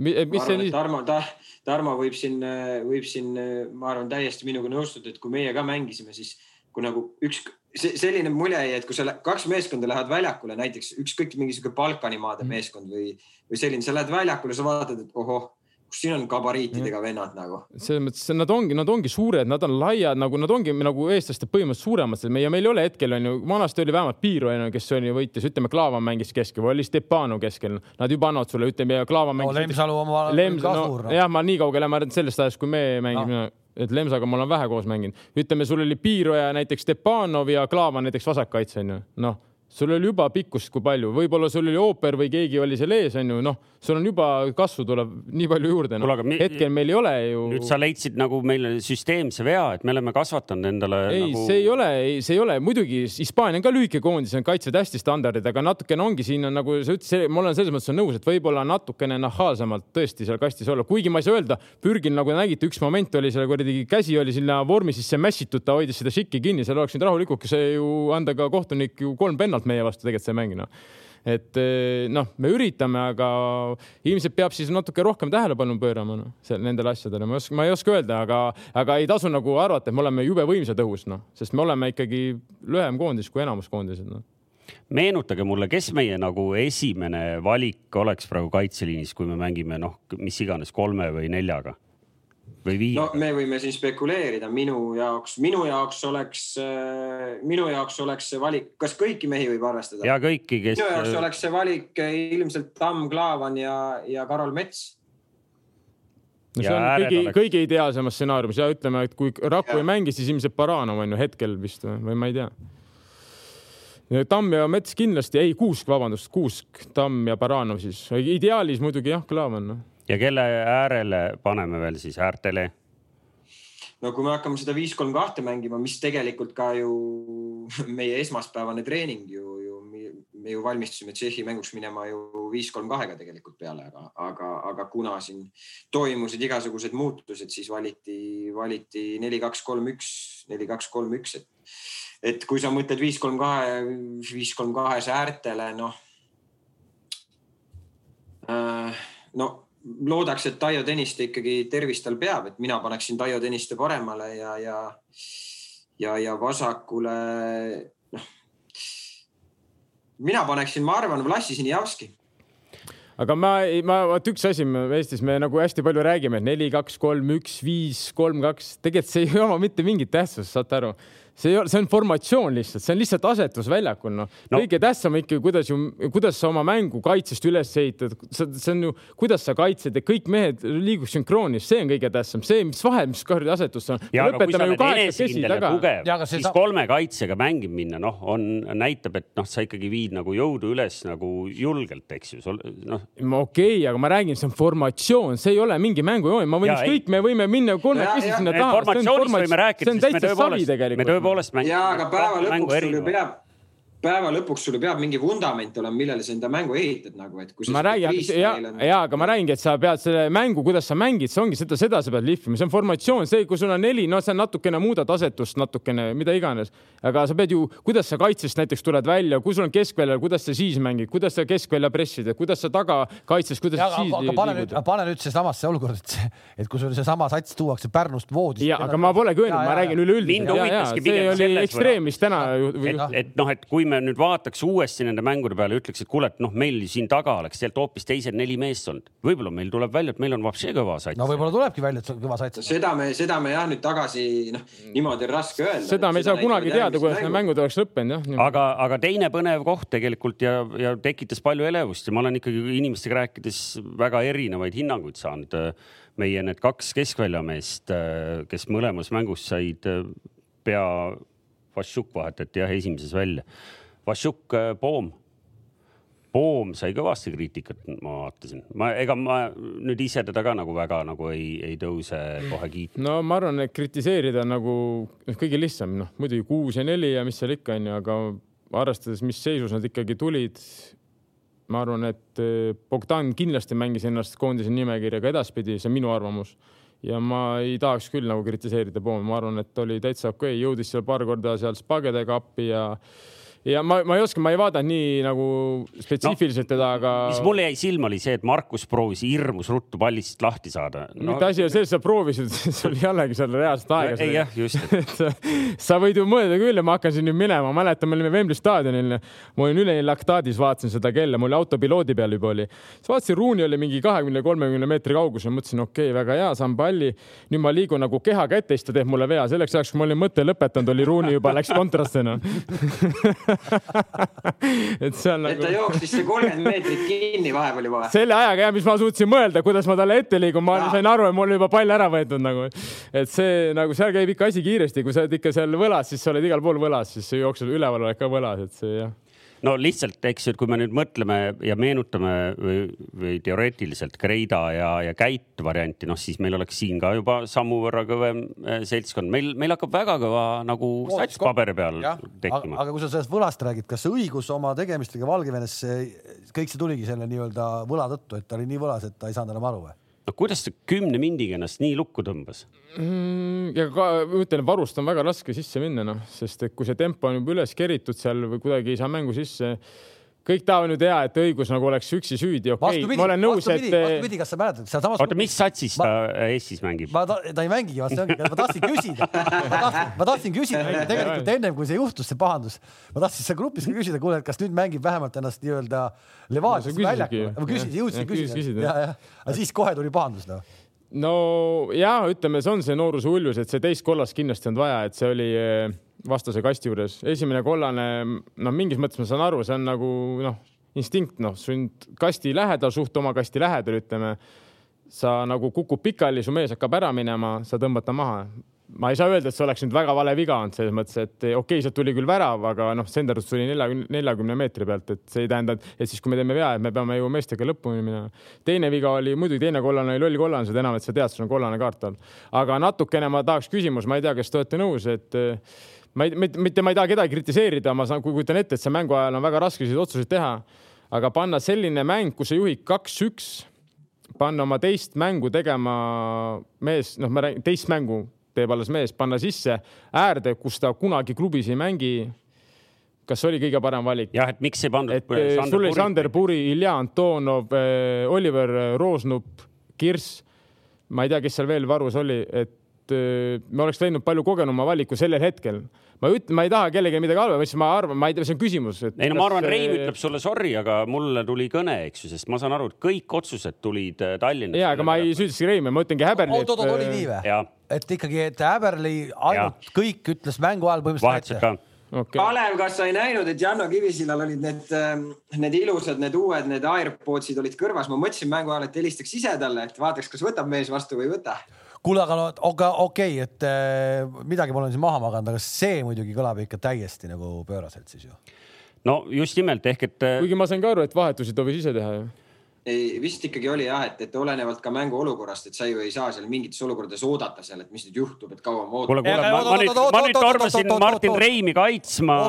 mis see nii? Tarmo ta,, Tarmo võib siin, võib siin, ma arvan, täiesti minuga nõustuda, et kui meie ka mängisime, siis kui nagu üks, selline mulje jäi, et kui sa kaks meeskonda lähevad väljakule, näiteks ükskõik mingisugune Balkani maade mm. meeskond või, või selline, sa lähed väljakule, sa vaatad, et ohoh kus siin on gabariitidega vennad nagu. selles mõttes, nad ongi, nad ongi suured, nad on laiad nagu nad ongi nagu eestlaste põhimõtteliselt suuremad, meie, meil ei ole hetkel on ju, vanasti oli vähemalt Piiro on ju, kes oli võitis, ütleme, Klaavan mängis keskel või oli Stepanov keskel, nad juba annavad sulle, ütleme ja Klaavan mängis no,. Lemsalu oma Lems, ka suur no.. jah, ma nii kaugele, ma arvan, sellest ajast, kui me mängisime no et Lemsaga ma olen vähe koos mänginud, ütleme, sul oli Piiro ja näiteks Stepanov ja Klaavan näiteks vasakkaitse onju, noh sul oli juba pikkust, kui palju, võib-olla sul oli ooper või keegi oli seal ees, onju, noh, sul on juba kasvu tuleb nii palju juurde no.. Hetkel meil ei ole ju. nüüd sa leidsid nagu meile süsteemse vea, et me oleme kasvatanud endale. ei nagu..., see ei ole, see ei ole, muidugi Hispaania on ka lühike koondis, on kaitsjad hästi standardid, aga natukene ongi siin on nagu sa ütlesid, ma olen selles mõttes nõus, et võib-olla natukene nahaalsemalt tõesti seal kastis olla, kuigi ma ei saa öelda, Pürgil nagu nägite, üks moment oli seal kuradi käsi oli sinna vormi sisse mässitud, ta hoidis seda šikki kinni, seal oleks nüüd rahulikult see ju anda ka kohtunik ju kolm pennalt halvalt meie vastu tegelikult see mäng noh. Et eh, noh, me üritame, aga ilmselt peab siis natuke rohkem tähelepanu pöörama noh, nendele asjadele, ma ei oska, ma ei oska öelda, aga, aga ei tasu nagu arvata, et me oleme jube võimsad õhus, noh, sest me oleme ikkagi lühem koondis kui enamus koondised noh. Meenutage mulle, kes meie nagu esimene valik oleks praegu kaitseliinis, kui me mängime noh, mis iganes kolme või neljaga või viia? no me võime siin spekuleerida, minu jaoks, minu jaoks oleks, äh, minu jaoks oleks see valik, kas kõiki mehi võib arvestada? ja kõiki, kes. minu jaoks oleks see valik ilmselt Tamm, Klaavan ja, ja Karol Mets no see on kõigi, kõige ideaalsemas stsenaariumis ja ütleme, et kui Raku ja. ei mängi, siis ilmselt Baranov on ju hetkel vist või ma ei tea. Tamm ja Mets kindlasti, ei Kuusk, vabandust, Kuusk, Tamm ja Baranov siis, ideaalis muidugi jah, Klaavan no ja kelle äärele paneme veel siis äärtele? no kui me hakkame seda viis, kolm, kahte mängima, mis tegelikult ka ju meie esmaspäevane treening ju, ju me ju valmistusime Tšehhi mänguks minema ju viis, kolm, kahega tegelikult peale, aga, aga, aga kuna siin toimusid igasugused muutused, siis valiti, valiti neli, kaks, kolm, üks, neli, kaks, kolm, üks, et, et kui sa mõtled viis, kolm, kahe, viis, kolm, kahes äärtele, noh äh,. no loodaks, et Taio Tõniste ikkagi tervist tal peab, et mina paneksin Taio Tõniste paremale ja, ja, ja, ja vasakule, noh. mina paneksin, ma arvan, Vlassi Sinjavski aga ma, ma, vot üks asi, Eestis me nagu hästi palju räägime, neli, kaks, kolm, üks, viis, kolm, kaks, tegelikult see ei oma mitte mingit tähtsust, saate aru see ei ole, see on formatsioon lihtsalt, see on lihtsalt asetus väljakul, noh. No.. kõige tähtsam ikkagi, kuidas ju, kuidas sa oma mängu kaitsest üles ehitad, see on ju, kuidas sa kaitsed ja kõik mehed liiguks sünkroonis, see on kõige tähtsam, see, mis vahe, mis kuradi asetus on. ja aga kui sa oled enesekindel ja tugev, siis ta... kolme kaitsega mängima minna, noh, on, näitab, et noh, sa ikkagi viid nagu jõudu üles nagu julgelt, eks ju, noh. okei okay,, aga ma räägin, see on formatsioon, see ei ole mingi mängujoon, ma võin ükskõik, me võime minna kolmekesi sinna taha. formatsioonist võime rääkida, sest me tõepoolest tõepoolest mäng. ja, aga päeva lõpuks sul ju peab päeva lõpuks sul peab mingi vundament olema, millele sa enda mängu ehitad nagu, et kui ma räägin, ja, ja aga ma räägingi, et sa pead selle mängu, kuidas sa mängid, see ongi seda, seda sa pead lihvima, see on formatsioon, see, kui sul on neli, no sa natukene muudad asetust natukene, mida iganes, aga sa pead ju, kuidas sa kaitsest näiteks tuled välja, kui sul on keskväljal, kuidas sa siis mängid, kuidas sa keskvälja pressid, kuidas sa taga kaitses, kuidas ja, sa siis. aga pane nüüd, pane nüüd seesamasse olukorda, et, et kui sul seesama sats tuuakse Pärnust voodist. ja, aga ma polegi öelnud, ma räägin üleüldiselt. see oli ekstreem, mis täna. et, et noh, et kui me nüüd vaataks uuesti nende mängude peale ja ütleks, et kuule, et noh, meil siin taga oleks tegelikult hoopis teised neli meest olnud. võib-olla meil tuleb välja, et meil on vapsi kõva sats. no võib-olla tulebki välja, et see on kõva sats. seda me, seda me jah, nüüd tagasi noh, niimoodi on raske öelda. seda me ei saa kunagi teada, kuidas need mängud oleks lõppenud jah. aga, aga teine põnev koht tegelikult ja, ja tekitas palju elevust ja ma olen ikkagi inimestega rääkides väga erinevaid hinnanguid saanud. meie need kaks keskväljameest, kes mõlemas mängus said pea Vašjuk vahetati jah esimeses välja Vašjuk äh, Poom. Poom sai kõvasti kriitikat, ma vaatasin, ma, ega ma nüüd ise teda ka nagu väga nagu ei, ei tõuse kohe kiitma. no ma arvan, et kritiseerida nagu kõige lihtsam, noh muidugi kuus ja neli ja mis seal ikka onju, aga arvestades, mis seisus nad ikkagi tulid. ma arvan, et äh, Bogdan kindlasti mängis ennast koondise nimekirja ka edaspidi, see on minu arvamus. ja ma ei tahaks küll nagu kritiseerida Poomi, ma arvan, et oli täitsa okei okay., jõudis seal paar korda seal spagedega appi ja ja ma, ma ei oska, ma ei vaadanud nii nagu spetsiifiliselt no, teda, aga. mis mulle jäi silma, oli see, et Markus proovis hirmus ruttu pallist lahti saada no.. mitte asi on selles, sa proovisid, see oli jällegi seal reaalselt aega. ei jah, just sa, võid ju mõelda küll ja ma hakkasin nüüd minema, mäletan, me olime Wembley staadionil. ma olin üleni laktaadis, vaatasin seda kella, mul autopiloodi peal juba oli. siis vaatasin, Ruuni oli mingi kahekümne, kolmekümne meetri kaugusel, mõtlesin, okei okay,, väga hea, saan palli. nüüd ma liigun nagu kehaga ette, siis ta teeb mulle vea, selleks ajaks, kui ma olin mõtte lõpetanud, oli Ruuni juba läks kontrastina et see on nagu. et ta jooksis see kolmkümmend meetrit kinni vahepeal juba. selle ajaga jah, mis ma suutsin mõelda, kuidas ma talle ette liigun, ma ja. sain aru, et mul oli juba pall ära võetud nagu. et see nagu seal käib ikka asi kiiresti, kui sa oled ikka seal võlas, siis sa oled igal pool võlas, siis jooksed üleval oled ka võlas, et see jah no lihtsalt, eks ju, et kui me nüüd mõtleme ja meenutame või, või teoreetiliselt Kreida ja, ja Käit varianti, noh siis meil oleks siin ka juba sammu võrra kõvem eh, seltskond. meil, meil hakkab väga kõva nagu sats paberi peal ja, tekkima. aga kui sa sellest võlast räägid, kas see õigus oma tegemistega Valgevenes, kõik see tuligi selle nii-öelda võla tõttu, et ta oli nii võlas, et ta ei saanud enam aru või? No kuidas ta kümne mindiga ennast nii lukku tõmbas mm,? ja ka ma ütlen, varust on väga raske sisse minna, noh, sest et kui see tempo on juba üles keritud seal või kuidagi ei saa mängu sisse kõik tahavad nüüd hea, et õigus nagu oleks üksi süüdi, okei okay,, ma olen nõus, et. vastupidi, kas sa mäletad, sealsamas. oota, mis satsis ma... ta Eestis mängib? ma ta, ta ei mängigi, ma tahtsin küsida, ma tahtsin, küsida tegelikult ennem kui see juhtus, see pahandus. ma tahtsin seal grupis küsida, kuule, et kas nüüd mängib vähemalt ennast nii-öelda Levadias väljakul. ma küsisin, jõudsin küsida. ja, ja, aga siis kohe tuli pahandus noh no ja ütleme, see on see nooruse uljus, et see teist kollast kindlasti on vaja, et see oli vastase kasti juures. esimene kollane, noh, mingis mõttes ma saan aru, see on nagu noh, instinkt, noh, sind kasti lähedal, suht oma kasti lähedal, ütleme. sa nagu kukud pikali, su mees hakkab ära minema, sa tõmbad ta maha. ma ei saa öelda, et see oleks nüüd väga vale viga olnud selles mõttes, et okei okay,, sealt tuli küll värav, aga noh, senderdus tuli neljakümne, neljakümne meetri pealt, et see ei tähenda, et siis, kui me teeme vea, et me peame ju meestega lõpuni minema. teine viga oli muidugi, teine kollane oli loll kollane, seda enam, et sa tead, sul on kollane kaart all. aga natukene ma tahaks küsimus, ma ei tea, kas te olete nõus, et ma ei, mitte ma ei taha kedagi kritiseerida, ma saan, kujutan ette, et see mängu ajal on väga raske selliseid otsuseid teha. aga panna selline mäng, kus sa juhid kaks-üks, panna oma teist mängu tegema mees, noh, ma räägin, teist mängu teeb alles mees, panna sisse äärde, kus ta kunagi klubis ei mängi kas oli kõige parem valik? jah, et miks ei pandud? et sul oli Sander Puri, Ilja Antonov, eh, Oliver Roosnup, Kirss, ma ei tea, kes seal veel varus oli, et et me oleks teinud palju kogenuma valiku sellel hetkel. ma ütlen, ma ei taha kellelegi midagi halba, ma arvan, ma ei tea, see on küsimus. ei no ma arvan, Rein ütleb sulle sorry, aga mulle tuli kõne, eks ju, sest ma saan aru, et kõik otsused tulid äh, Tallinnast. ja, aga ma ei süüdista Reimi, ma ütlengi Häberli. oot, oot, oli nii või? et ikkagi, et Häberli ainult ja. kõik ütles mängu ajal põhimõtteliselt ette. Okay. Kalev, kas sa ei näinud, et Janno Kivisillal olid need, ähm, need ilusad, need uued, need AirPodsid olid kõrvas, ma mõtlesin mängu ajal, et helistaks ise talle, et vaataks, kas võtab mees vastu või ei võta kuule, aga no okei okay,, et äh, midagi ma olen siin maha maganud, aga see muidugi kõlab ikka täiesti nagu pööraselt siis ju. no just nimelt ehk et. Äh, kuigi ma sain ka aru, et vahetusi võis ise teha ju ei, vist ikkagi oli jah, et, et olenevalt ka mängu olukorrast, et sa ju ei saa seal mingites olukordades oodata seal, et mis nüüd juhtub, et kaua ma ootan. kuule, kuule, ma, nüüd, ma nüüd tormasin Martin Reimi kaitsma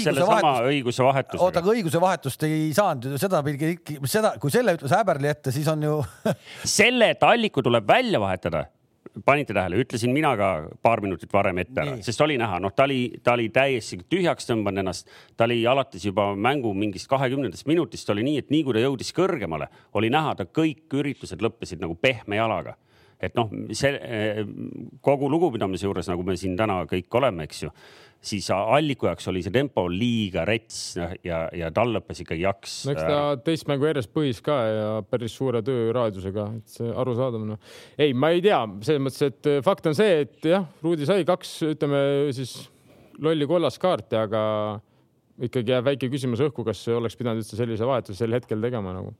sellesama õiguse vahetuse. oota, aga õiguse vahetust ei saanud seda pidi, seda, kui selle ütles Häberli ette, siis on ju selle, et Alliku tuleb välja vahetada panite tähele, ütlesin mina ka paar minutit varem ette ära, sest oli näha, noh, ta oli, ta oli täiesti tühjaks tõmmanud ennast. ta oli alates juba mängu mingist kahekümnendast minutist oli nii, et nii kui ta jõudis kõrgemale, oli näha, ta kõik üritused lõppesid nagu pehme jalaga et noh, see kogu lugupidamise juures, nagu me siin täna kõik oleme, eks ju siis Alliku jaoks oli see tempo liiga rets ja, ja tal lõppes ikkagi jaks. no eks ta teist mängu järjest põhis ka ja päris suure tööraadiusega, et see arusaadav noh. ei, ma ei tea, selles mõttes, et fakt on see, et jah, Rudi sai kaks, ütleme siis lolli kollast kaarti, aga ikkagi jääb väike küsimus õhku, kas oleks pidanud üldse sellise vahetuse sel hetkel tegema nagu.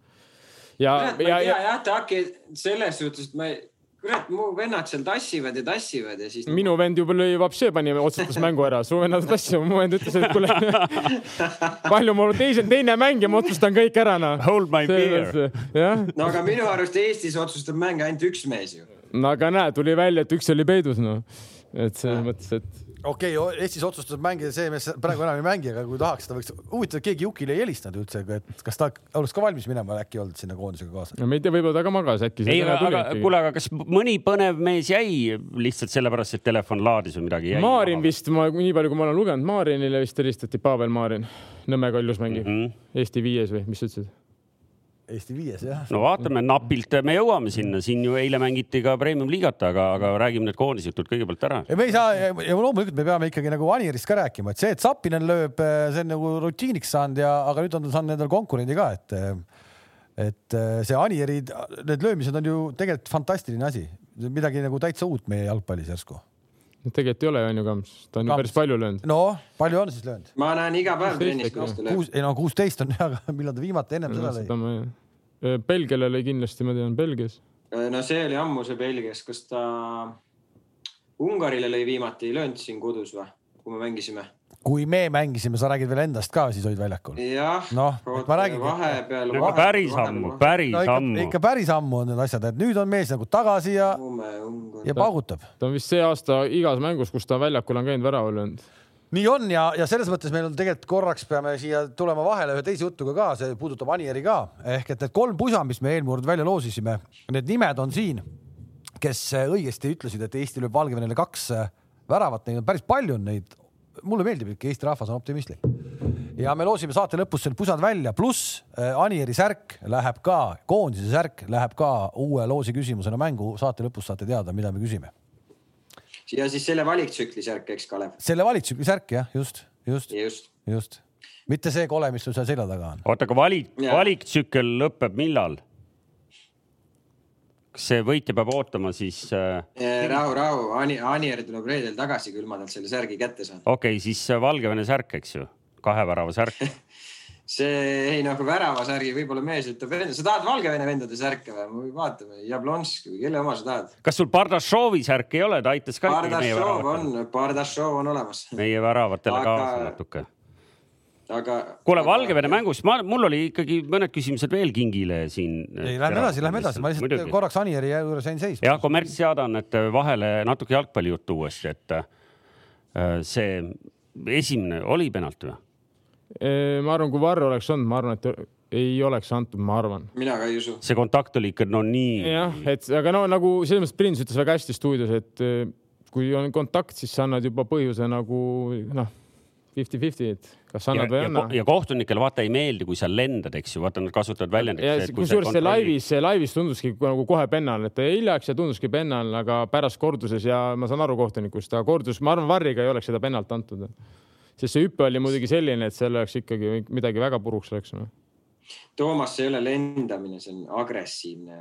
ja, ja, ja, jah, ta äkki selles suhtes, et ma ei kurat, mu vennad seal tassivad ja tassivad ja siis. minu vend juba lõi vapše, pani, otsustas mängu ära, su vennad tassivad, mu vend ütles, et kuule palju mul teise, teine mäng ja ma otsustan kõik ära noh. Hold my beer. no aga minu arust Eestis otsustab mänge ainult üks mees ju. no aga näe, tuli välja, et üks oli peidus noh, et selles mõttes, et okei okay,, Eestis otsustas mängida see mees praegu enam ei mängi, aga kui tahaks, ta võiks, huvitav, keegi Jukile ei helistanud üldse, et kas ta oleks ka valmis minema, äkki olnud sinna koondisega kaasa? no me ei tea, võib-olla ta ka magas äkki. ei, aga kuule, aga kas mõni põnev mees jäi lihtsalt sellepärast, et telefon laadis või midagi jäi? Maarin vist, ma nii palju, kui ma olen lugenud, Maarinile vist helistati, Pavel Maarin, Nõmme Kaljus mängib mm -hmm. Eesti viies või mis sa ütlesid? Eesti viies jah. no vaatame, napilt me jõuame sinna, siin ju eile mängiti ka premium-liigat, aga, aga räägime need koondisjutud kõigepealt ära. me ei saa ja loomulikult me peame ikkagi nagu Anierist ka rääkima, et see, et Sapinen lööb, see on nagu rutiiniks saanud ja, aga nüüd on ta saanud endale konkurendi ka, et et see Anieri, need löömised on ju tegelikult fantastiline asi, midagi nagu täitsa uut meie jalgpallis järsku no tegelikult ei ole, on ju, Kams, ta on Kams. ju päris palju löönud. no palju on siis löönud? ma näen iga päev trennis, kuidas ta lööb. ei no kuusteist on aga millal ta viimati ennem no, seda lõi? Belgiale lõi kindlasti, ma tean, Belgias. no see oli ammu see Belgias, kas ta Ungarile lõi viimati, ei löönud siin kodus või, kui me mängisime? Kui me mängisime, sa räägid veel endast ka, siis olid väljakul. jah no,, ma räägin. vahepeal no,. päris ammu, päris no, ikka, ammu. ikka päris ammu on need asjad, et nüüd on mees nagu tagasi ja, ja paugutab. ta on vist see aasta igas mängus, kus ta väljakul on käinud, värava löönud nii on ja, ja selles mõttes meil on tegelikult korraks peame siia tulema vahele ühe teise jutuga ka, see puudutab Anieri ka ehk et need kolm pusa, mis me eelmine kord välja loosisime, need nimed on siin, kes õigesti ütlesid, et Eesti lööb Valgevenele kaks väravat, neid on päris palju neid mulle meeldib ikka, Eesti rahvas on optimistlik. ja me loosime saate lõpus selle pusad välja, pluss äh, Anieri särk läheb ka, koondise särk läheb ka uue loosi küsimusena mängu. saate lõpus saate teada, mida me küsime. ja siis selle valiktsükli särk, eks Kalev? selle valiktsükli särk jah, just, just, just, just. mitte see kole, mis sul seal selja taga on. oota, aga valik, valiktsükkel lõpeb millal? Kas see võitja peab ootama siis äh...? rahu, rahu, Ani, Anier tuleb reedel tagasi, küll ma talt selle särgi kätte saan. okei okay,, siis äh, Valgevene särk, eks ju, kahe värava särk see ei nagu väravasärgi võib-olla mees ütleb, sa tahad Valgevene vendade särke või? vaatame, Jablonski või kelle oma sa tahad? kas sul Bardašovi särk ei ole, ta aitas ka. Bardašov on, Bardašov on olemas. meie väravatele kaasa natuke aga. kuule, Valgevene mängust, ma, mul oli ikkagi mõned küsimused veel kingile siin. ei, lähme edasi, lähme edasi, ma lihtsalt Muidugi. korraks Anieri juures jäin seisma. jah, kommertsteadaannete vahele natuke jalgpallijuttu uuesti, et äh, see esimene oli penalt või? ma arvan, kui Varro oleks olnud, ma arvan, et ei oleks antud, ma arvan. mina ka ei usu. see kontakt oli ikka no nii. jah, et aga no nagu selles mõttes Prins ütles väga hästi stuudios, et äh, kui on kontakt, siis sa annad juba põhjuse nagu noh fifty-fifty, et kas annad või ei anna. ja kohtunikel vaata ei meeldi, kui sa lendad, eks ju, vaata nad kasutavad väljendit. kusjuures see laivis, see laivis tunduski nagu kohe pennal, et hiljaks ja tunduski pennal, aga pärast korduses ja ma saan aru kohtunikust, aga kordus, ma arvan, Varriga ei oleks seda pennalt antud. sest see hüpe oli muidugi selline, et seal oleks ikkagi midagi väga puruks läks no Toomas, see ei ole lendamine, see on agressiivne.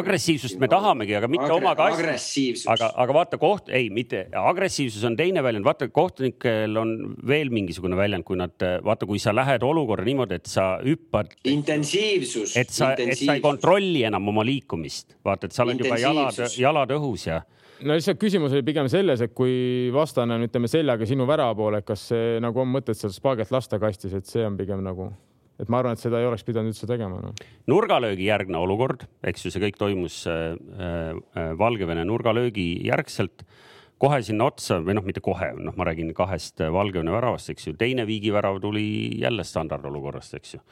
agressiivsust me tahamegi, aga mitte Agre oma kaitse. aga, aga vaata koht, ei, mitte agressiivsus on teine väljend, vaata kohtunikel on veel mingisugune väljend, kui nad, vaata, kui sa lähed olukorda niimoodi, et sa hüppad. intensiivsus. et sa, et sa ei kontrolli enam oma liikumist, vaata, et sa oled juba jalad, jalad õhus ja no lihtsalt küsimus oli pigem selles, et kui vastane on, ütleme seljaga sinu värava poole, kas see nagu on mõtet seal spaaget lasta kastis, et see on pigem nagu et ma arvan, et seda ei oleks pidanud üldse tegema no.. nurgalöögi järgne olukord, eks ju, see kõik toimus äh, äh, Valgevene nurgalöögi järgselt kohe sinna otsa või noh, mitte kohe, noh, ma räägin kahest Valgevene väravast, eks ju, teine Viigi värav tuli jälle standardolukorrast, eks ju.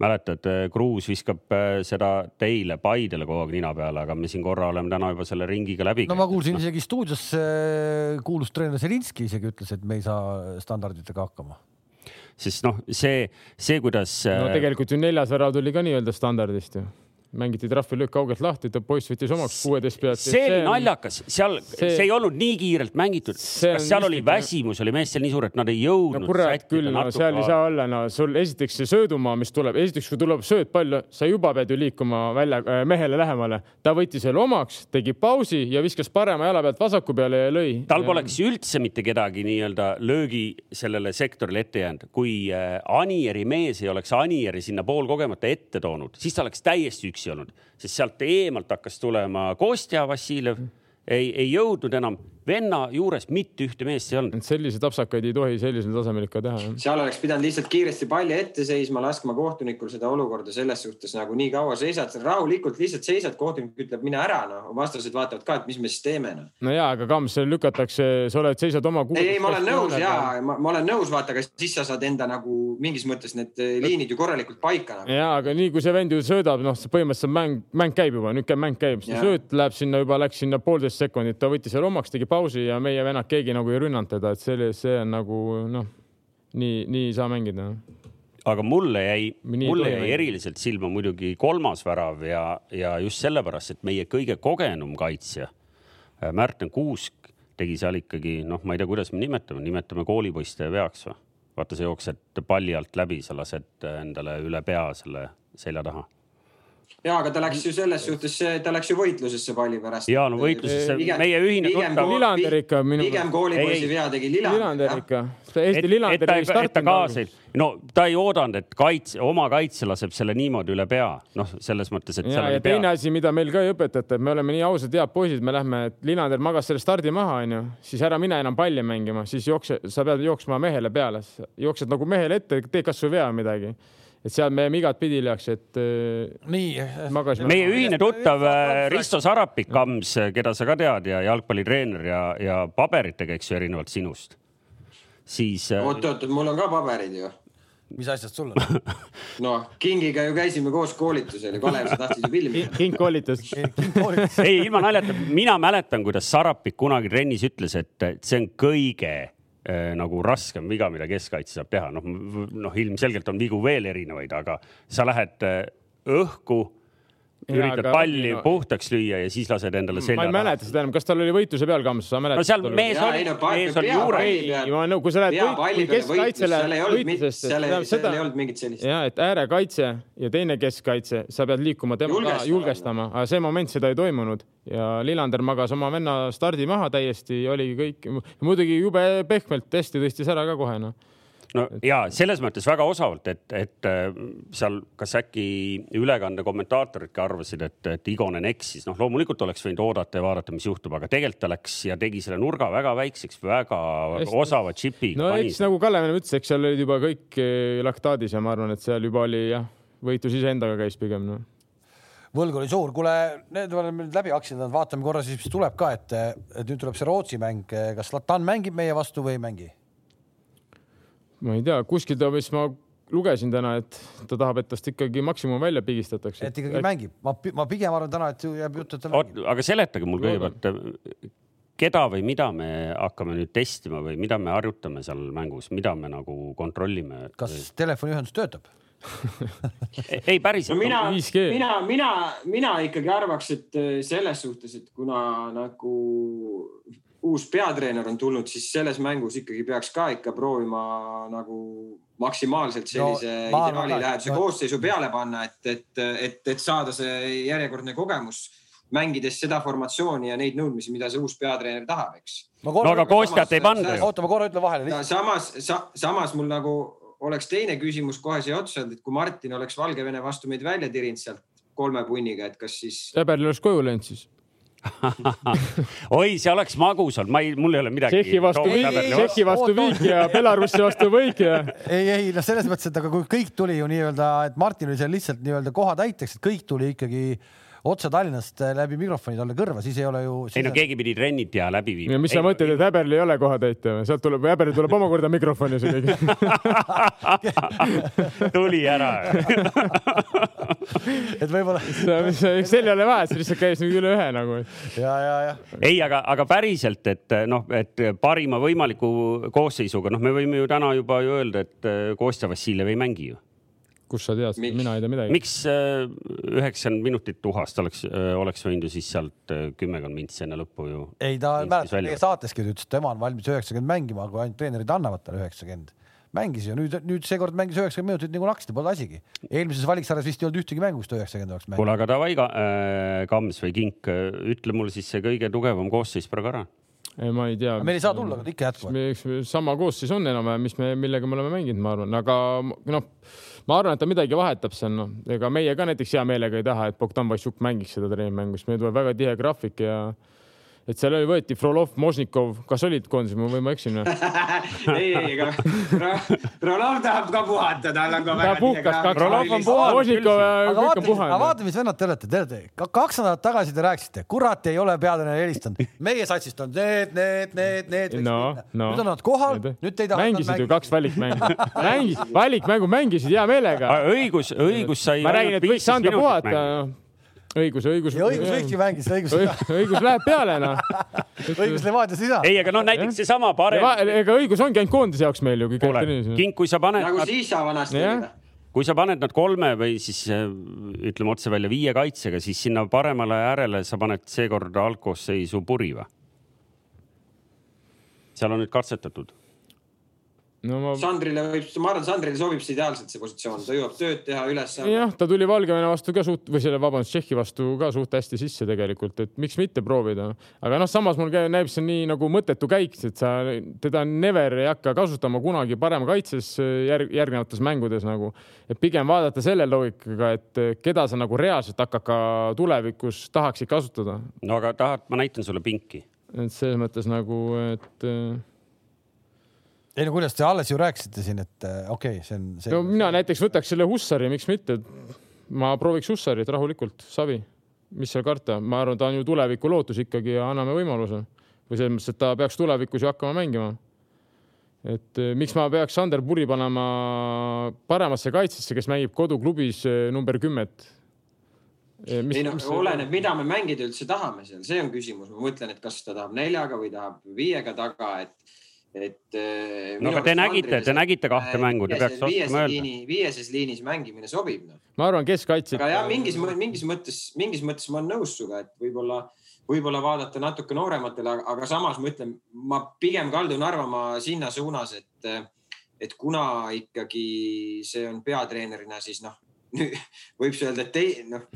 mäletad, äh, Kruus viskab äh, seda teile, Paidele kogu aeg nina peale, aga me siin korra oleme täna juba selle ringiga läbi. no ma kuulsin no. isegi stuudios kuulus treener Zelinski isegi ütles, et me ei saa standarditega hakkama sest noh, see, see, kuidas. no äh, tegelikult ju neljas värav tuli ka nii-öelda standardist ju mängiti trahvilöök kaugelt lahti, ta poiss võttis omaks kuueteist pealt. see oli naljakas, seal, see ei olnud nii kiirelt mängitud. kas seal oli väsimus, oli mees seal nii suur, et nad ei jõudnud? no kurat küll, no seal ei saa olla, no sul esiteks see söödumaa, mis tuleb, esiteks kui tuleb sööt palju, sa juba pead ju liikuma välja äh, mehele lähemale. ta võttis selle omaks, tegi pausi ja viskas parema jala pealt vasaku peale ja lõi. tal poleks üldse mitte kedagi nii-öelda löögi sellele sektorile ette jäänud, kui äh, Anieri mees ei oleks Anieri sinna poolkogemata ette toonud, siis ta oleks täiesti üksi üksi olnud, sest sealt eemalt hakkas tulema Kostja Vassiljev. Ei, ei jõudnud enam venna juures mitte ühte meest ei olnud. selliseid apsakaid ei tohi sellisel tasemel ikka teha. seal oleks pidanud lihtsalt kiiresti palli ette seisma, laskma kohtunikul seda olukorda selles suhtes nagu nii kaua seisad, rahulikult lihtsalt seisad, kohtunik ütleb, mine ära, noh, vastased vaatavad ka, et mis me siis teeme, noh. no ja, aga Kams, lükatakse, sa oled, seisad oma. ei, ei, ma olen nõus ja ma, ma olen nõus, vaata, aga siis sa saad enda nagu mingis mõttes need liinid ju korralikult paika nagu.. ja, aga nii kui see vend ju söödab, noh, põhimõtteliselt mäng, mäng käib juba, nüüd käib mäng käib, sööt läheb sinna juba, läks sinna poolteist sekundit, ta võttis selle omaks, tegi pausi ja meie vennad, keegi nagu ei rünnanud teda, et see, see on nagu noh, nii, nii ei saa mängida aga mulle jäi, mulle jäi eriliselt silma muidugi kolmas värav ja, ja just sellepärast, et meie kõige kogenum kaitsja äh, Märten Kuusk tegi seal ikkagi noh, ma ei tea, kuidas me nimetame, nimetame koolipoiste veaks või? vaata, sa jooksed palli alt läbi, sa lased endale üle pea selle selja taha ja, aga ta läks ju selles suhtes, ta läks ju võitlusesse palli pärast. ja no võitlusesse, meie ühine tuttav. Lillander ikka minu. pigem koolipoisi vea tegi Lillander. Lillander ikka. Eesti Lillander ei startinud. no ta ei oodanud, et kaitse, oma kaitse laseb selle niimoodi üle pea, noh, selles mõttes, et. ja, ja teine pea. asi, mida meil ka ei õpetata, et me oleme nii ausad, head poisid, me lähme, et Lillander magas selle stardi maha, onju, siis ära mine enam palli mängima, siis jookse, sa pead jooksma mehele peale, jooksed nagu mehele ette, tee kasvõi vea midagi et seal me jääme igatpidi lihaks, et äh, nii magasime. meie ühine tuttav äh, Risto Sarapik, Kams, keda sa ka tead ja jalgpallitreener ja, ja paberitega, eks ju, erinevalt sinust, siis. Äh, oot, oot, mul on ka paberid ju mis asjad sul on? noh, Kingiga ju käisime koos koolitusel ja Kalev, sa tahtsid ju filmi teha. King koolitas. ei, ilma naljata, mina mäletan, kuidas Sarapik kunagi trennis ütles, et see on kõige Äh, nagu raskem viga, mida keskkaitse saab teha, noh, noh, ilmselgelt on vigu veel erinevaid, aga sa lähed äh, õhku üritad aga, palli no, puhtaks lüüa ja siis lased endale selja taha. ma ei mäleta seda enam, kas tal oli võitluse peal ka, sa mäletad? no seal mees oli, mees oli juures. ei, ma nõu, kui sa lähed võit, keskkaitsele võitlusesse. seal ei olnud mingit sellist. ja, et äärekaitse ja teine keskkaitse, sa pead liikuma temaga, julgestama, aga see moment seda ei toimunud ja Lillander magas oma venna stardi maha täiesti, oligi kõik, muidugi jube pehmelt testi tõstis ära ka kohe noh no ja selles mõttes väga osavalt, et, et äh, seal kas äkki ülekande kommentaatorid ka arvasid, et, et Igonen eksis, noh, loomulikult oleks võinud oodata ja vaadata, mis juhtub, aga tegelikult ta läks ja tegi selle nurga väga väikseks, väga Hästi. osava džipi. no eks nagu Kalle ütles, eks seal olid juba kõik äh, laktaadis ja ma arvan, et seal juba oli jah, võitlus iseendaga käis pigem noh võlg oli suur, kuule, need oleme nüüd läbi aktsioneid, vaatame korra siis, mis tuleb ka, et, et nüüd tuleb see Rootsi mäng, kas Latan mängib meie vastu või ei mängi? Ma ei tea, kuskilt vist ma lugesin täna, et ta tahab, et tast ikkagi maksimum välja pigistatakse. et ikkagi et... mängib, ma, ma pigem arvan täna, et jääb jutt, et ta mängib. aga seletage mul kõigepealt, keda või mida me hakkame nüüd testima või mida me harjutame seal mängus, mida me nagu kontrollime? kas või... telefoniühendus töötab ei, päriselt no,. mina, mina, mina, mina ikkagi arvaks, et äh, selles suhtes, et kuna nagu uus peatreener on tulnud, siis selles mängus ikkagi peaks ka ikka proovima nagu maksimaalselt sellise no, ideaalilähedase no, koosseisu peale panna, et, et, et, et saada see järjekordne kogemus mängides seda formatsiooni ja neid nõudmisi, mida see uus peatreener tahab, eks. no aga Kostjat ei panda ju. oota, ma korra ütlen vahele. samas sa,, samas mul nagu oleks teine küsimus kohe siia otsa, et kui Martin oleks Valgevene vastu meid välja tirinud sealt kolme punniga, et kas siis. Säberl oleks koju läinud siis oi, see oleks magus olnud, ma ei, mul ei ole midagi. Tšehhi vastu Tšehhi vastu viik ja Belarusi vastu võik ja. ei, ei noh, selles mõttes, et aga kui kõik tuli ju nii-öelda, et Martin oli seal lihtsalt nii-öelda kohatäiteks, et kõik tuli ikkagi otse Tallinnast äh, läbi mikrofoni talle kõrva, siis ei ole ju. ei no keegi pidi trennid ja läbi viima. mis sa mõtled, et Häberl ei ole kohatäitja või? sealt tuleb, Häberl tuleb omakorda mikrofoni see keegi tuli ära et võib-olla. sel ei ole vahet, see lihtsalt käis nagu üle ühe nagu. ja, ja, ja. ei, aga, aga päriselt, et noh, et parima võimaliku koosseisuga, noh, me võime ju täna juba ju öelda, et Kostja Vassiljev ei mängi ju kus sa tead, mina ei tea midagi. miks äh, üheksakümmend minutit tuhast oleks, äh, oleks võinud ju siis sealt äh, kümmekond mintsi enne lõppu ju. ei, ta mäletab meie saateski, ta ütles, et tema on valmis üheksakümmend mängima, kui ainult treenerid annavad talle üheksakümmend mängis ja nüüd, nüüd seekord mängis üheksakümmend minutit nagu naksti, polnud asigi. eelmises valiksarjas vist ei olnud ühtegi mängu, kus ta üheksakümmend oleks mänginud. kuule, aga davai ka, äh, Kams või Kink, ütle mulle siis see kõige tugevam koosseis praegu ära. ei, ma ei tea. meil ei saa tulla, aga ikka jätkuvalt. sama koosseis on enam-vähem, mis me, millega me oleme mänginud, ma arvan, aga noh ma arvan, et ta midagi vahetab seal, noh, ega meie ka näiteks hea meelega ei taha, et Bogdan Vassiuk mängiks seda treeningmängu, sest meil tuleb väga tihe graafik ja et seal oli, võeti Frolov, Možnikov, kas olid koondises või ma eksin või? ei, ei, ega Rolov tahab ka puhata, tal on ka ta puhkas kaks, Možnikov ja kõik on vaata, aga puhanud. vaata, mis vennad te olete, te olete ka kaks nädalat tagasi te rääkisite, kurat ei ole peatreener helistanud, meie satsist on need, need, need, need. no, no. nüüd on nad kohal, nüüd te ei taha. mängisid ju kaks valikmängu, mängis, valikmängu mängisid hea meelega. õigus, õigus sai. ma räägin, et võiks anda puhata. õigus, õigus. ja õigus võikski mängis, õigus, õigus läheb peale noh. õigus Levadias ei saa. ei, aga noh, näiteks seesama parem. ega õigus ongi ainult koondise jaoks meil ju King, kui sa paned nagu nad, Siisa vanasti oli. kui sa paned nad kolme või siis äh, ütleme otse välja viie kaitsega, siis sinna paremale äärele sa paned seekord algkoosseisu puri või? seal on nüüd katsetatud. No ma, Sandrile võib, ma arvan, Sandrile sobib see ideaalselt see positsioon, ta jõuab tööd teha üles. jah, ta tuli Valgevene vastu ka suht või selle, vabandust, Tšehhi vastu ka suht hästi sisse tegelikult, et miks mitte proovida. aga noh, samas mul käib, näib see nii nagu mõttetu käik, et sa teda never ei hakka kasutama kunagi parem kaitses järg, järgnevates mängudes nagu. et pigem vaadata selle loogikaga, et keda sa nagu reaalselt hakkad ka tulevikus tahaksid kasutada. no aga tahad, ma näitan sulle pinki. et selles mõttes nagu, et äh, ei no kuidas te alles ju rääkisite siin, et äh, okei okay,, see on see. no mina näiteks võtaks selle Hussari, miks mitte. ma prooviks Hussarit rahulikult, Savi, mis seal karta, ma arvan, ta on ju tuleviku lootus ikkagi ja anname võimaluse või selles mõttes, et ta peaks tulevikus ju hakkama mängima. et eh, miks ma peaks Sander Puri panema paremasse kaitsesse, kes mängib koduklubis eh, number kümmet? ei no oleneb, mida me mängida üldse tahame seal, see on küsimus, ma mõtlen, et kas ta tahab neljaga või tahab viiega taga, et, et. no aga te nägite, te nägite kahte mängu, te peaks oskama öelda. viieses liinis mängimine sobib noh. ma arvan, keskkaitse. aga jah, mingis, mingis mõttes, mingis mõttes ma olen nõus sinuga, et võib-olla, võib-olla vaadata natuke noorematele, aga samas ma ütlen, ma pigem kaldun arvama sinna suunas, et, et kuna ikkagi see on peatreenerina, siis noh, võib see öelda, et ei noh,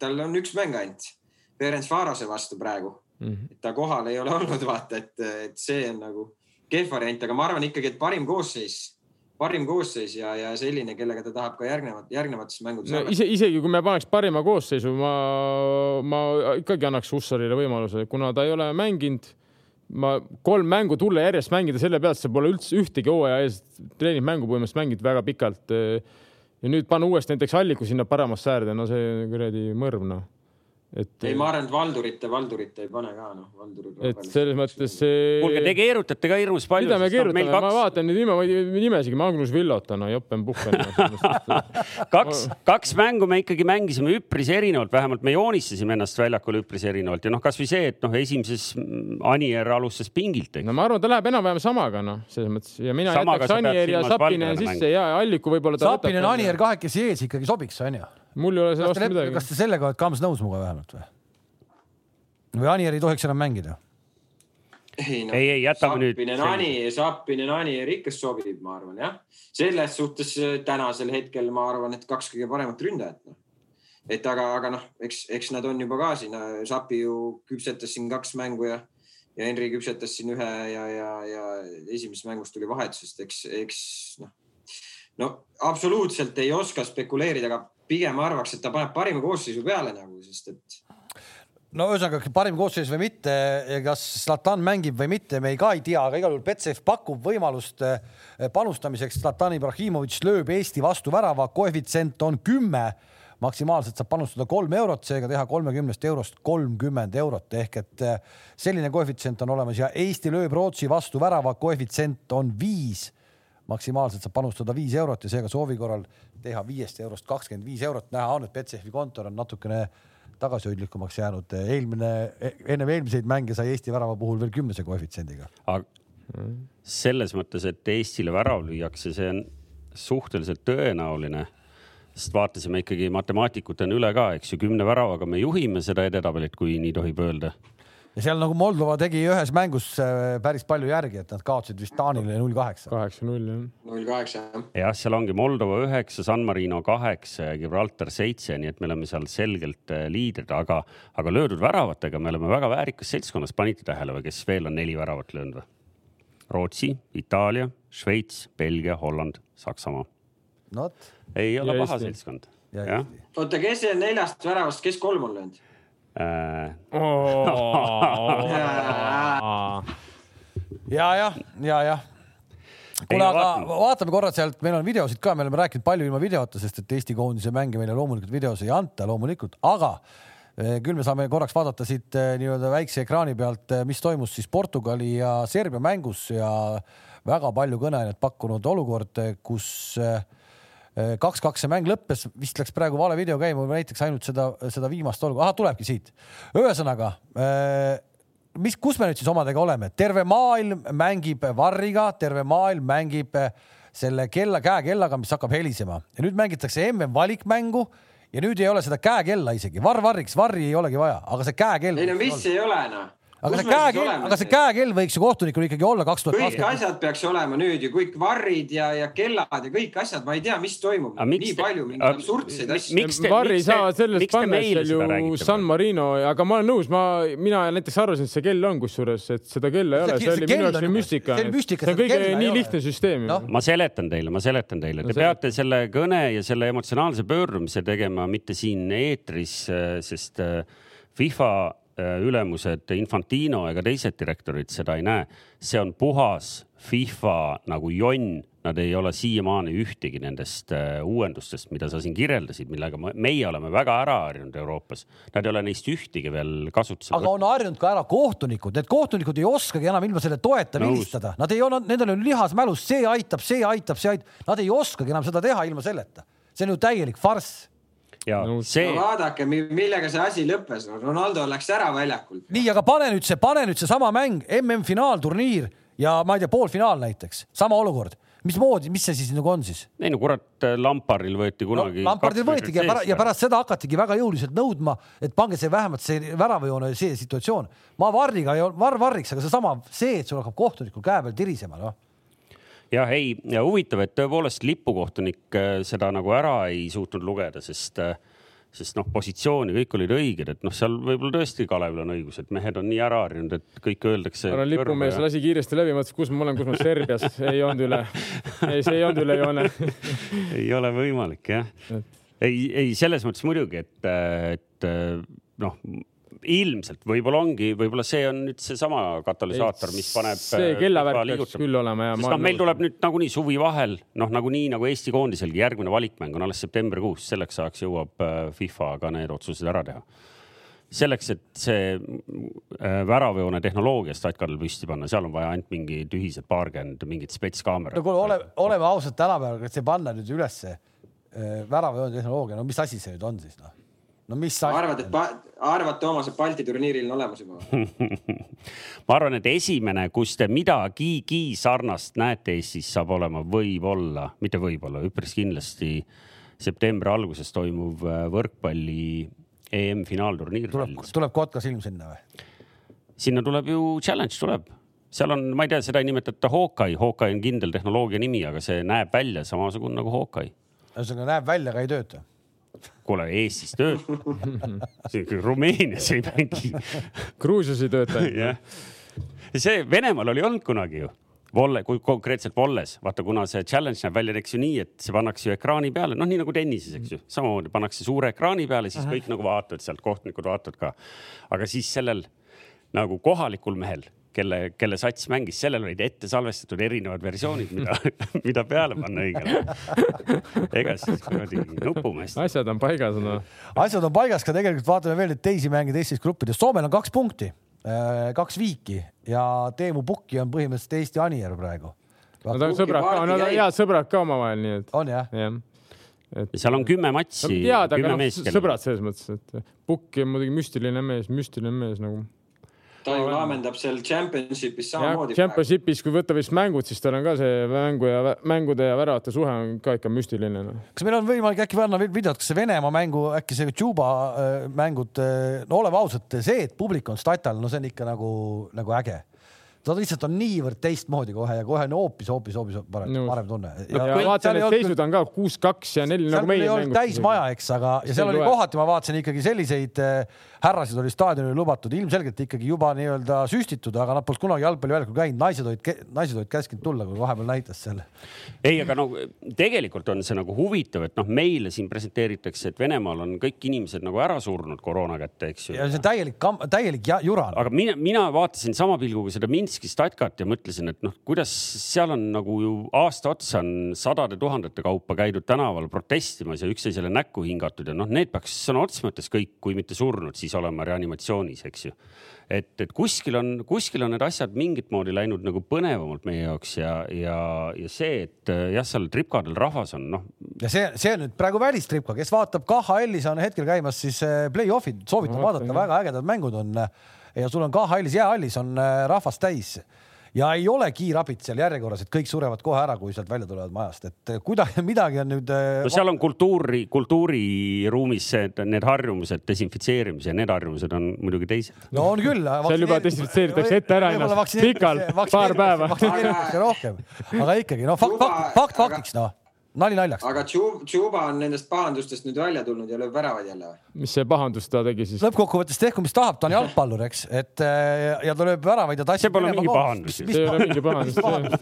tal on üks mäng ainult Ferenc Varose vastu praegu, Mhm. et ta kohal ei ole olnud, vaata, et, et see on nagu kehv variant, aga ma arvan ikkagi, et parim koosseis, parim koosseis ja, ja selline, kellega ta tahab ka järgnevat, järgnevates mängudes no ise, isegi kui me paneks parima koosseisu, ma, ma ikkagi annaks Hussarile võimaluse, kuna ta ei ole mänginud. ma kolm mängu tulla järjest mängida selle pealt, sa pole üldse ühtegi hooaja ees treeningmängu põhimõtteliselt mänginud väga pikalt. ja nüüd panna uuesti näiteks Alliku sinna paremasse äärde, no see kuradi mõrv noh. et, ei, ma arvan, et Valdurit, Valdurit ei pane ka noh, Valdurid. et selles mõttes see. kuulge, te keerutate ka hirmus palju. mida me keerutame, ma vaatan neid nime, nimesid, Magnus Villot on, jopen puhken. kaks, kaks mängu me ikkagi mängisime üpris erinevalt, vähemalt me joonistasime ennast väljakul üpris erinevalt ja noh, kasvõi see, et noh, esimeses Anier alustas pingilt, no ma arvan, ta läheb enam-vähem samaga noh, selles mõttes ja mina Samaga jätaks sa pead Anier ja Sapinen sisse ja Alliku võib-olla. Sapinen, Anier. kahekesi ees ikkagi sobiks, onju. Mul ei ole selle kas te vastu, midagi. kas te sellega olete Kams nõus minuga vähemalt või? või Anier ei tohiks enam mängida? ei no, Ei, ei, jätame nüüd Sappinen Ani, Sappinen Anier ikka sobib, ma arvan jah. selles suhtes äh, tänasel hetkel ma arvan, et kaks kõige paremat ründajat noh. et aga, aga noh, eks, eks nad on juba ka siin, Sapi ju küpsetas siin kaks mängu ja, ja Henri küpsetas siin ühe ja, ja, ja esimesest mängust tuli vahetusest, eks, eks noh. no absoluutselt ei oska spekuleerida, aga pigem arvaks, et ta paneb parima koosseisu peale nagu, sest et no ühesõnaga parim koosseis või mitte, kas Zlatan mängib või mitte, me ei ka ei tea, aga igal juhul Betsafe pakub võimalust eh, panustamiseks. Zlatan Ibrahimovic lööb Eesti vastu värava, koefitsient on kümme, maksimaalselt saab panustada kolm eurot, seega teha kolmekümnest eurost kolmkümmend eurot. Ehk et eh, selline koefitsient on olemas ja Eesti lööb Rootsi vastu värava, koefitsient on viis maksimaalselt saab panustada viis eurot ja seega soovi korral teha viiest eurost kakskümmend viis eurot. näha on, et Betsafe'i kontor on natukene tagasihoidlikumaks jäänud. eelmine, ennem eelmiseid mänge sai Eesti värava puhul veel kümnese koefitsiendiga. selles mõttes, et Eestile värav lüüakse, see on suhteliselt tõenäoline, sest vaatasime ikkagi matemaatikutena üle ka, eks ju, kümne väravaga me juhime seda edetabelit, kui nii tohib öelda. Ja seal nagu Moldova tegi ühes mängus äh, päris palju järgi, et nad kaotasid vist Taanile null kaheksa. kaheksa-null jah. null kaheksa jah. jah, seal ongi Moldova üheksa, San Marino kaheksa ja Gibraltar seitse, nii et me oleme seal selgelt äh, liidrid, aga, aga löödud väravatega me oleme väga väärikas seltskonnas, panite tähele või kes veel on neli väravat löönud või? Rootsi, Itaalia, Šveits, Belgia, Holland, Saksamaa. ei ole Ja paha Eesti. seltskond. oota, kes neljast väravast, kes kolm on löönud? Äh, ja, jah, ja, jah. kuule, aga vaatame korra sealt, meil on videosid ka, me oleme rääkinud palju ilma videota, sest et Eesti koondise mänge meile loomulikult videos ei anta loomulikult, aga eh, küll me saame korraks vaadata siit eh, nii-öelda väikse ekraani pealt, eh, mis toimus siis Portugali ja Serbia mängus ja väga palju kõneainet pakkunud olukord, kus kaks-kaks see mäng lõppes, vist läks praegu vale video käima, näiteks ainult seda, seda viimast olukorda, ahah, tulebki siit. ühesõnaga mis, kus me nüüd siis omadega oleme, terve maailm mängib varriga, terve maailm mängib eh, selle kella, käekellaga, mis hakkab helisema ja nüüd mängitakse mm valikmängu ja nüüd ei ole seda käekella isegi, varr varriks, varri ei olegi vaja, aga see käekell. ei no mis ei ole noh aga see käekell, aga see käekell võiks ju kohtunikul ikkagi olla kaks tuhat kakskümmend. kõik asjad peaks olema nüüd ju kõik varrid ja, ja kellad ja kõik asjad, ma ei tea, mis toimub. nii palju mingeid absurdseid asju. varri ei saa sellest panna, seal ju San Marino, aga ma olen nõus, ma, mina näiteks arvasin, et see kell on kusjuures, et seda kella ei ole, see oli minu jaoks oli müstika. see on kõige nii lihtne süsteem. No.. ma seletan teile, ma seletan teile, te peate selle kõne ja selle emotsionaalse pöördumise tegema mitte siin eetris, sest äh, FIFA ülemused Infantino ega teised direktorid seda ei näe. see on puhas FIFA nagu jonn, nad ei ole siiamaani ühtegi nendest äh, uuendustest, mida sa siin kirjeldasid, millega meie oleme väga ära harjunud Euroopas. Nad ei ole neist ühtegi veel kasutusele aga on harjunud ka ära kohtunikud, need kohtunikud ei oskagi enam ilma selle toeta vilistada, nad ei ole, nendel on lihas mälus, see aitab, see aitab, see aitab, nad ei oskagi enam seda teha ilma selleta. see on ju täielik farss ja no, see no,. vaadake, millega see asi lõppes, Ronaldo läks ära väljakult. nii, aga pane nüüd see, pane nüüd seesama mäng, MM-finaalturniir ja ma ei tea, poolfinaal näiteks, sama olukord mismoodi, mis see siis nagu on siis? ei no kurat, Lamparil võeti kunagi no,. Lamparil võetigi ja, pärast, ja pärast seda hakatigi väga jõuliselt nõudma, et pange see vähemalt see väravajoone see situatsioon. ma varriga ei olnud, varr varriks, aga seesama, see, et sul hakkab kohtunikul käe peal tirisema, noh jah, ei, huvitav, et tõepoolest lipukohtunik äh, seda nagu ära ei suutnud lugeda, sest äh, sest noh, positsioon ja kõik olid õiged, et noh, seal võib-olla tõesti Kalevil on õigus, et mehed on nii ära harjunud, et kõik öeldakse. lipumees ja... lasi kiiresti läbi, mõtles, kus ma olen, kus ma Serbias, ei olnud üle. ei, see ei olnud üle joone ei ole võimalik jah. ei, ei selles mõttes muidugi, et, et noh ilmselt, võib-olla ongi, võib-olla see on nüüd seesama katalüsaator, mis paneb. see kellavärk peaks küll olema ja. sest noh, meil tuleb nüüd nagunii suvi vahel, noh, nagunii nagu Eesti koondiselgi järgmine valikmäng on alles septembrikuus, selleks ajaks jõuab äh, FIFA ka need otsused ära teha selleks, et see äh, väravajoone tehnoloogia statkadel püsti panna, seal on vaja ainult mingi tühised paarkümmend mingit spetskaamerat. no kuule, ole, oleme ausad tänapäeval, et see panna nüüd ülesse äh, väravajoone tehnoloogia, no mis asi see nüüd on siis noh? No mis sa arvad, et arvad, Toomas, et Balti turniiril on olemas juba ma arvan, et esimene, kus te midagigi sarnast näete Eestis, saab olema võib-olla, mitte võib-olla, üpris kindlasti septembri alguses toimuv äh, võrkpalli EM-finaalturniir. tuleb, tuleb Kotkas ilm sinna või? sinna tuleb ju challenge tuleb seal on, ma ei tea, seda ei nimetata Hawkeye, Hawkeye on kindel tehnoloogia nimi, aga see näeb välja samasugune nagu Hawkeye. ühesõnaga näeb välja, aga ei tööta kuule, Eestis töötab Rumeenias ei mängi. Gruusias ei tööta. jah, see Venemaal oli olnud kunagi ju. Volle, kui konkreetselt Volles, vaata, kuna see challenge näeb välja, eks ju nii, et see pannakse ju ekraani peale, noh, nii nagu tennises, eks ju, samamoodi pannakse suure ekraani peale, siis Aha. kõik nagu vaatavad sealt, kohtunikud vaatavad ka. aga siis sellel nagu kohalikul mehel kelle, kelle sats mängis, sellel olid ette salvestatud erinevad versioonid, mida mida peale panna õigele. ega siis kuradi nupumeest. asjad on paigas, noh. asjad on paigas ka tegelikult, vaatame veel neid teisi mänge teistes gruppides. Soomel on kaks punkti, äh, kaks viiki ja Teemu Pukki on põhimõtteliselt Eesti Anier praegu. Nad on sõbrad ka, nad on head sõbrad ka omavahel, nii et. on jah ja.? et seal on kümme matši no,. tead, aga noh, sõbrad selles mõttes, et Pukk on muidugi müstiline mees, müstiline mees nagu ta ju laamendab seal championship'is samamoodi. Championship'is, kui võtta vist mängud, siis tal on ka see mängu ja mängude ja väravate suhe on ka ikka müstiline no.. kas meil on võimalik äkki panna videot, kas see Venemaa mängu, äkki see Tšuba äh, mängud, äh, no oleme ausad, see, et publik on statal, no see on ikka nagu, nagu äge. Ta lihtsalt on niivõrd teistmoodi kohe ja kohe on hoopis, hoopis, hoopis parem, Nõus. parem tunne. ja, ja vaata, need seisud on ka kuus, kaks ja neli nagu olnud täismaja, eks, aga ja See seal oli kohati, ma vaatasin ikkagi selliseid äh, härrasid oli staadionile lubatud, ilmselgelt ikkagi juba nii-öelda süstitud, aga nad polnud kunagi jalgpalliväljakul käinud, naised olid, naised olid käskinud tulla, kui vahepeal näitas seal. ei, aga no tegelikult on see nagu huvitav, et noh, meile siin presenteeritakse, et Venemaal on kõik inimesed nagu ära surnud koroona kätte, eks ju ja see on täielik, täielik jura. aga mina, mina vaatasin sama pilguga seda Minski statkat ja mõtlesin, et noh, kuidas seal on nagu ju aasta otsa on sadade tuhandete kaupa käidud tänaval protestimas ja üksteisele näkku hingatud ja noh, need peaks sõna otseses mõttes kõik, kui mitte surnud, siis olema reanimatsioonis, eks ju. et, et kuskil on, kuskil on need asjad mingit moodi läinud nagu põnevamalt meie jaoks ja, ja, ja see, et äh, jah, seal tripkadel rahvas on noh, ja see, see on nüüd praegu välistripka, kes vaatab KHL-is on hetkel käimas siis äh, play-off'id, soovitan vaadata, väga ägedad mängud on ja sul on KHL-is jäähallis on äh, rahvast täis ja ei ole kiirabit seal järjekorras, et kõik surevad kohe ära, kui sealt välja tulevad majast, et äh, kuidagi midagi on nüüd. no seal on kultuuri, kultuuriruumis see, et need harjumused, desinfitseerimise ja need harjumused on muidugi teised. no on küll. Seal juba desinfitseeritakse ette ära ennast. Pikalt, paar päeva. rohkem, aga ikkagi no fakt, fakt, fakt faktiks noh, nali naljaks. aga Tšu- Tšuba on nendest pahandustest nüüd välja tulnud ja lööb väravaid jälle või? mis see pahandus ta tegi siis? lõppkokkuvõttes tehku, mis tahab, ta on jalgpallur, eks, et äh, ja ta lööb väravaid ja tassib. See pole mingi pahandus. See ei ole mingi pahandus.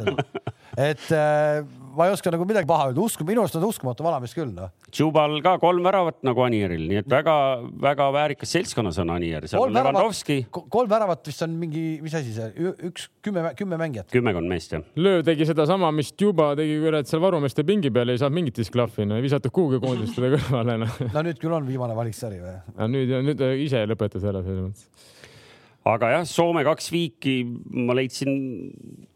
et äh, ma ei oska nagu midagi paha öelda, usku, minu arust on ta uskumatu vanamees küll, noh. Tšubal ka kolm väravat nagu Anieril, nii et väga-väga väärikas seltskonnas on Anier, seal on Levandovski, kolm väravat vist on mingi, mis asi see, üks kümme, kümme mängijat. kümmekond meest jah. löö tegi sedasama, mis Juba tegi kurat seal varumeeste pingi peal, ei saanud mingit disklahvi, no ei visatud kuhugi koondistele kõrvale noh. no nüüd küll on viimane valiksari või? aga nüüd, nüüd ise lõpetas ära selles mõttes. Aga jah, Soome kaks viiki, ma leidsin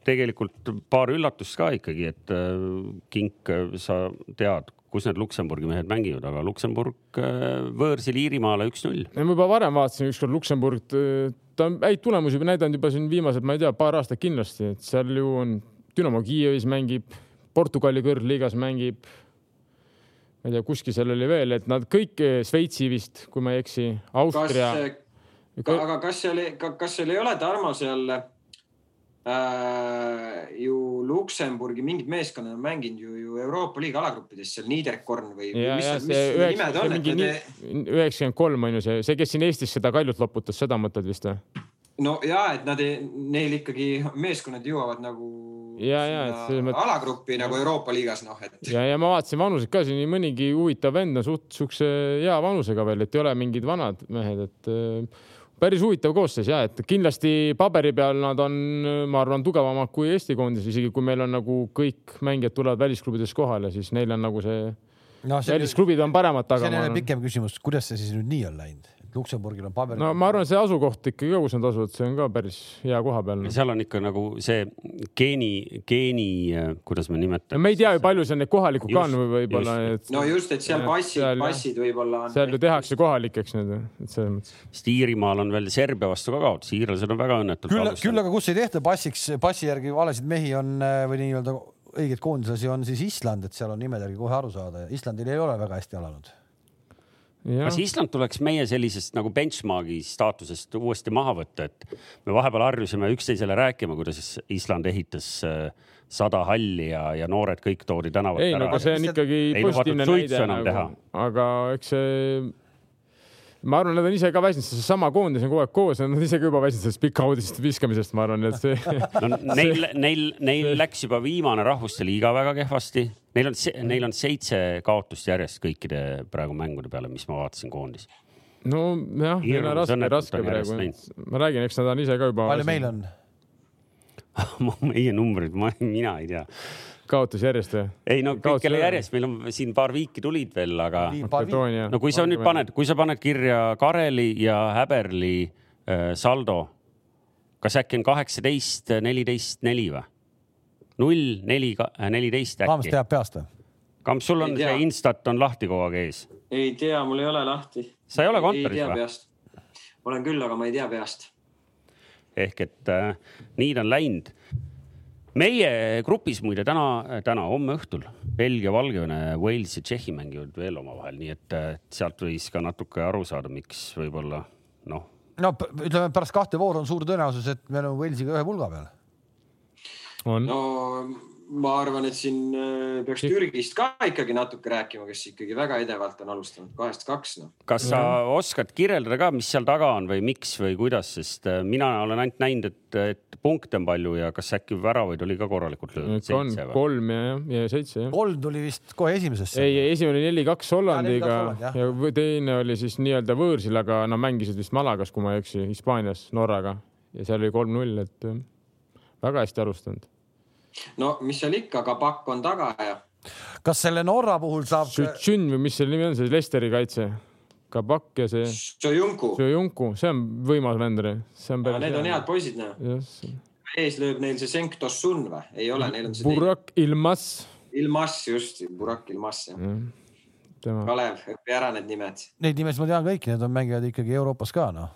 tegelikult paar üllatust ka ikkagi, et äh, Kink, sa tead, kus need Luksemburgi mehed mängivad, aga Luksemburg äh, võõrsil Iirimaale üks-null. ma juba varem vaatasin ükskord Luksemburg, ta on häid tulemusi juba näidanud juba siin viimased, ma ei tea, paar aastat kindlasti, et seal ju on Dünamo Kiievis mängib, Portugali kõrgliigas mängib. ma ei tea, kuskil seal oli veel, et nad kõik Šveitsi vist, kui ma ei eksi, kas Austria., aga kas seal, kas seal ei ole Tarmo seal äh, ju Luksemburgi mingid meeskonnad on mänginud ju, ju Euroopa liiga alagruppides seal Niederkorn või, üheksakümmend kolm on ju see, see, kes siin Eestis seda kaljut loputas, seda mõtled vist või? no ja et nad ei, neil ikkagi meeskonnad jõuavad nagu Ja, ja, et selles mõttes- alagruppi nagu Euroopa liigas noh, et ja, ja ma vaatasin vanuseid ka siin mõnigi huvitav vend on suht siukse hea vanusega veel, et ei ole mingid vanad mehed, et päris huvitav koosseis ja et kindlasti paberi peal nad on, ma arvan, tugevamad kui Eesti koondis, isegi kui meil on nagu kõik mängijad tulevad välisklubides kohale, siis neil on nagu see, see on välisklubid on paremad see taga on. jälle No, pikem küsimus, kuidas see siis nüüd nii on läinud? Luksemburgil on paber. no ma arvan, see asukoht ikkagi ka, kus nad asuvad, see on ka päris hea koha peal. seal on ikka nagu see geeni, geeni, kuidas me no nimetame. me ei tea ju, palju seal neid kohalikud ka on võib-olla, et no just, et seal passid passid võib-olla on. seal ju tehakse kohalikeks need, et selles mõttes. sest Iirimaal on veel Serbia vastu ka kaotus, iirlased on väga õnnetult küll, küll aga kus ei tehta passiks, passi järgi valesid mehi on äh, või nii-öelda õigeid koondislasi on siis Island, et seal on nimede järgi kohe aru saada ja Islandil ei ole väga hästi alanud. Kas Island tuleks meie sellisest nagu benchmark'i staatusest uuesti maha võtta, et me vahepeal harjusime üksteisele rääkima, kuidas Island ehitas äh, sada halli ja, ja noored kõik toodi tänavalt ei, no ära. aga. see on ikkagi Ei positiivne näide nagu, aga eks see, ma arvan, nad on ise ka väsinud, sest seesama koondis on kogu aeg koos ja nad ise ka juba väsinud sellest pika uudiste viskamisest, ma arvan, et see no neil, neil, neil läks juba viimane rahvuste liiga väga kehvasti. Neil on, neil on seitse kaotust järjest kõikide praegu mängude peale, mis ma vaatasin koondis. nojah, neil on raske, raske on praegu. ma räägin, eks nad on ise ka juba palju meil on? meie numbrid, ma, mina ei tea. Kaotusi järjest või? ei no kõikele ei ole. järjest, meil on siin paar viiki tulid veel, aga no kui sa nüüd paned, kui sa paned kirja Kareli ja Häberli äh, saldo, kas äkki on kaheksateist, neliteist, neli või? null, neli, neliteist Kaamas äkki. teab peast või? Kamps, sul on see Instat on lahti kogu aeg ees. ei tea, mul ei ole lahti. Sa ei ole kontoris või? peast. olen küll, aga ma ei tea peast. ehk et äh, nii ta on läinud. Meie grupis muide täna, täna, homme õhtul Belgia, Valgevene, Wales ja Tšehhi mängivad veel omavahel, nii et sealt võis ka natuke aru saada, miks võib-olla noh, no ütleme pärast kahte vooru on suur tõenäosus, et me oleme Walesiga ühe pulga peal. on. no ma arvan, et siin äh, peaks Türgist ka ikkagi natuke rääkima, kes ikkagi väga edevalt on alustanud kahest kaks noh. kas sa oskad kirjeldada ka, mis seal taga on või miks või kuidas, sest äh, mina olen ainult näinud, et, et punkte on palju ja kas äkki väravaid oli ka korralikult löödud? kolm ja, ja seitse jah. kolm tuli vist kohe esimesesse. ei, esimene oli neli-kaks Hollandiga Jaa, 4-2 Holland, jah. ja võ- teine oli siis nii-öelda võõrsil, aga no mängisid vist Malagas, kui ma ei eksi, Hispaanias Norraga ja seal oli kolm-null, et väga hästi alustanud. No mis seal ikka, aga pakk on taga ja kas selle Norra puhul saab, Šutšün või mis selle nimi on, see Lesteri kaitse, Kabak ja see Sojunku, Junku, see on võimas vend, see on need on head poisid noh. jah, ees lööb neil see Senk Tossun või? ei ole, neil on see. Burak Ilmas, Ilmas just, Burak Ilmas ja tema, Kalev, õpi ära need nimed. neid nimesid ma tean kõiki, need on mängivad ikkagi Euroopas ka noh.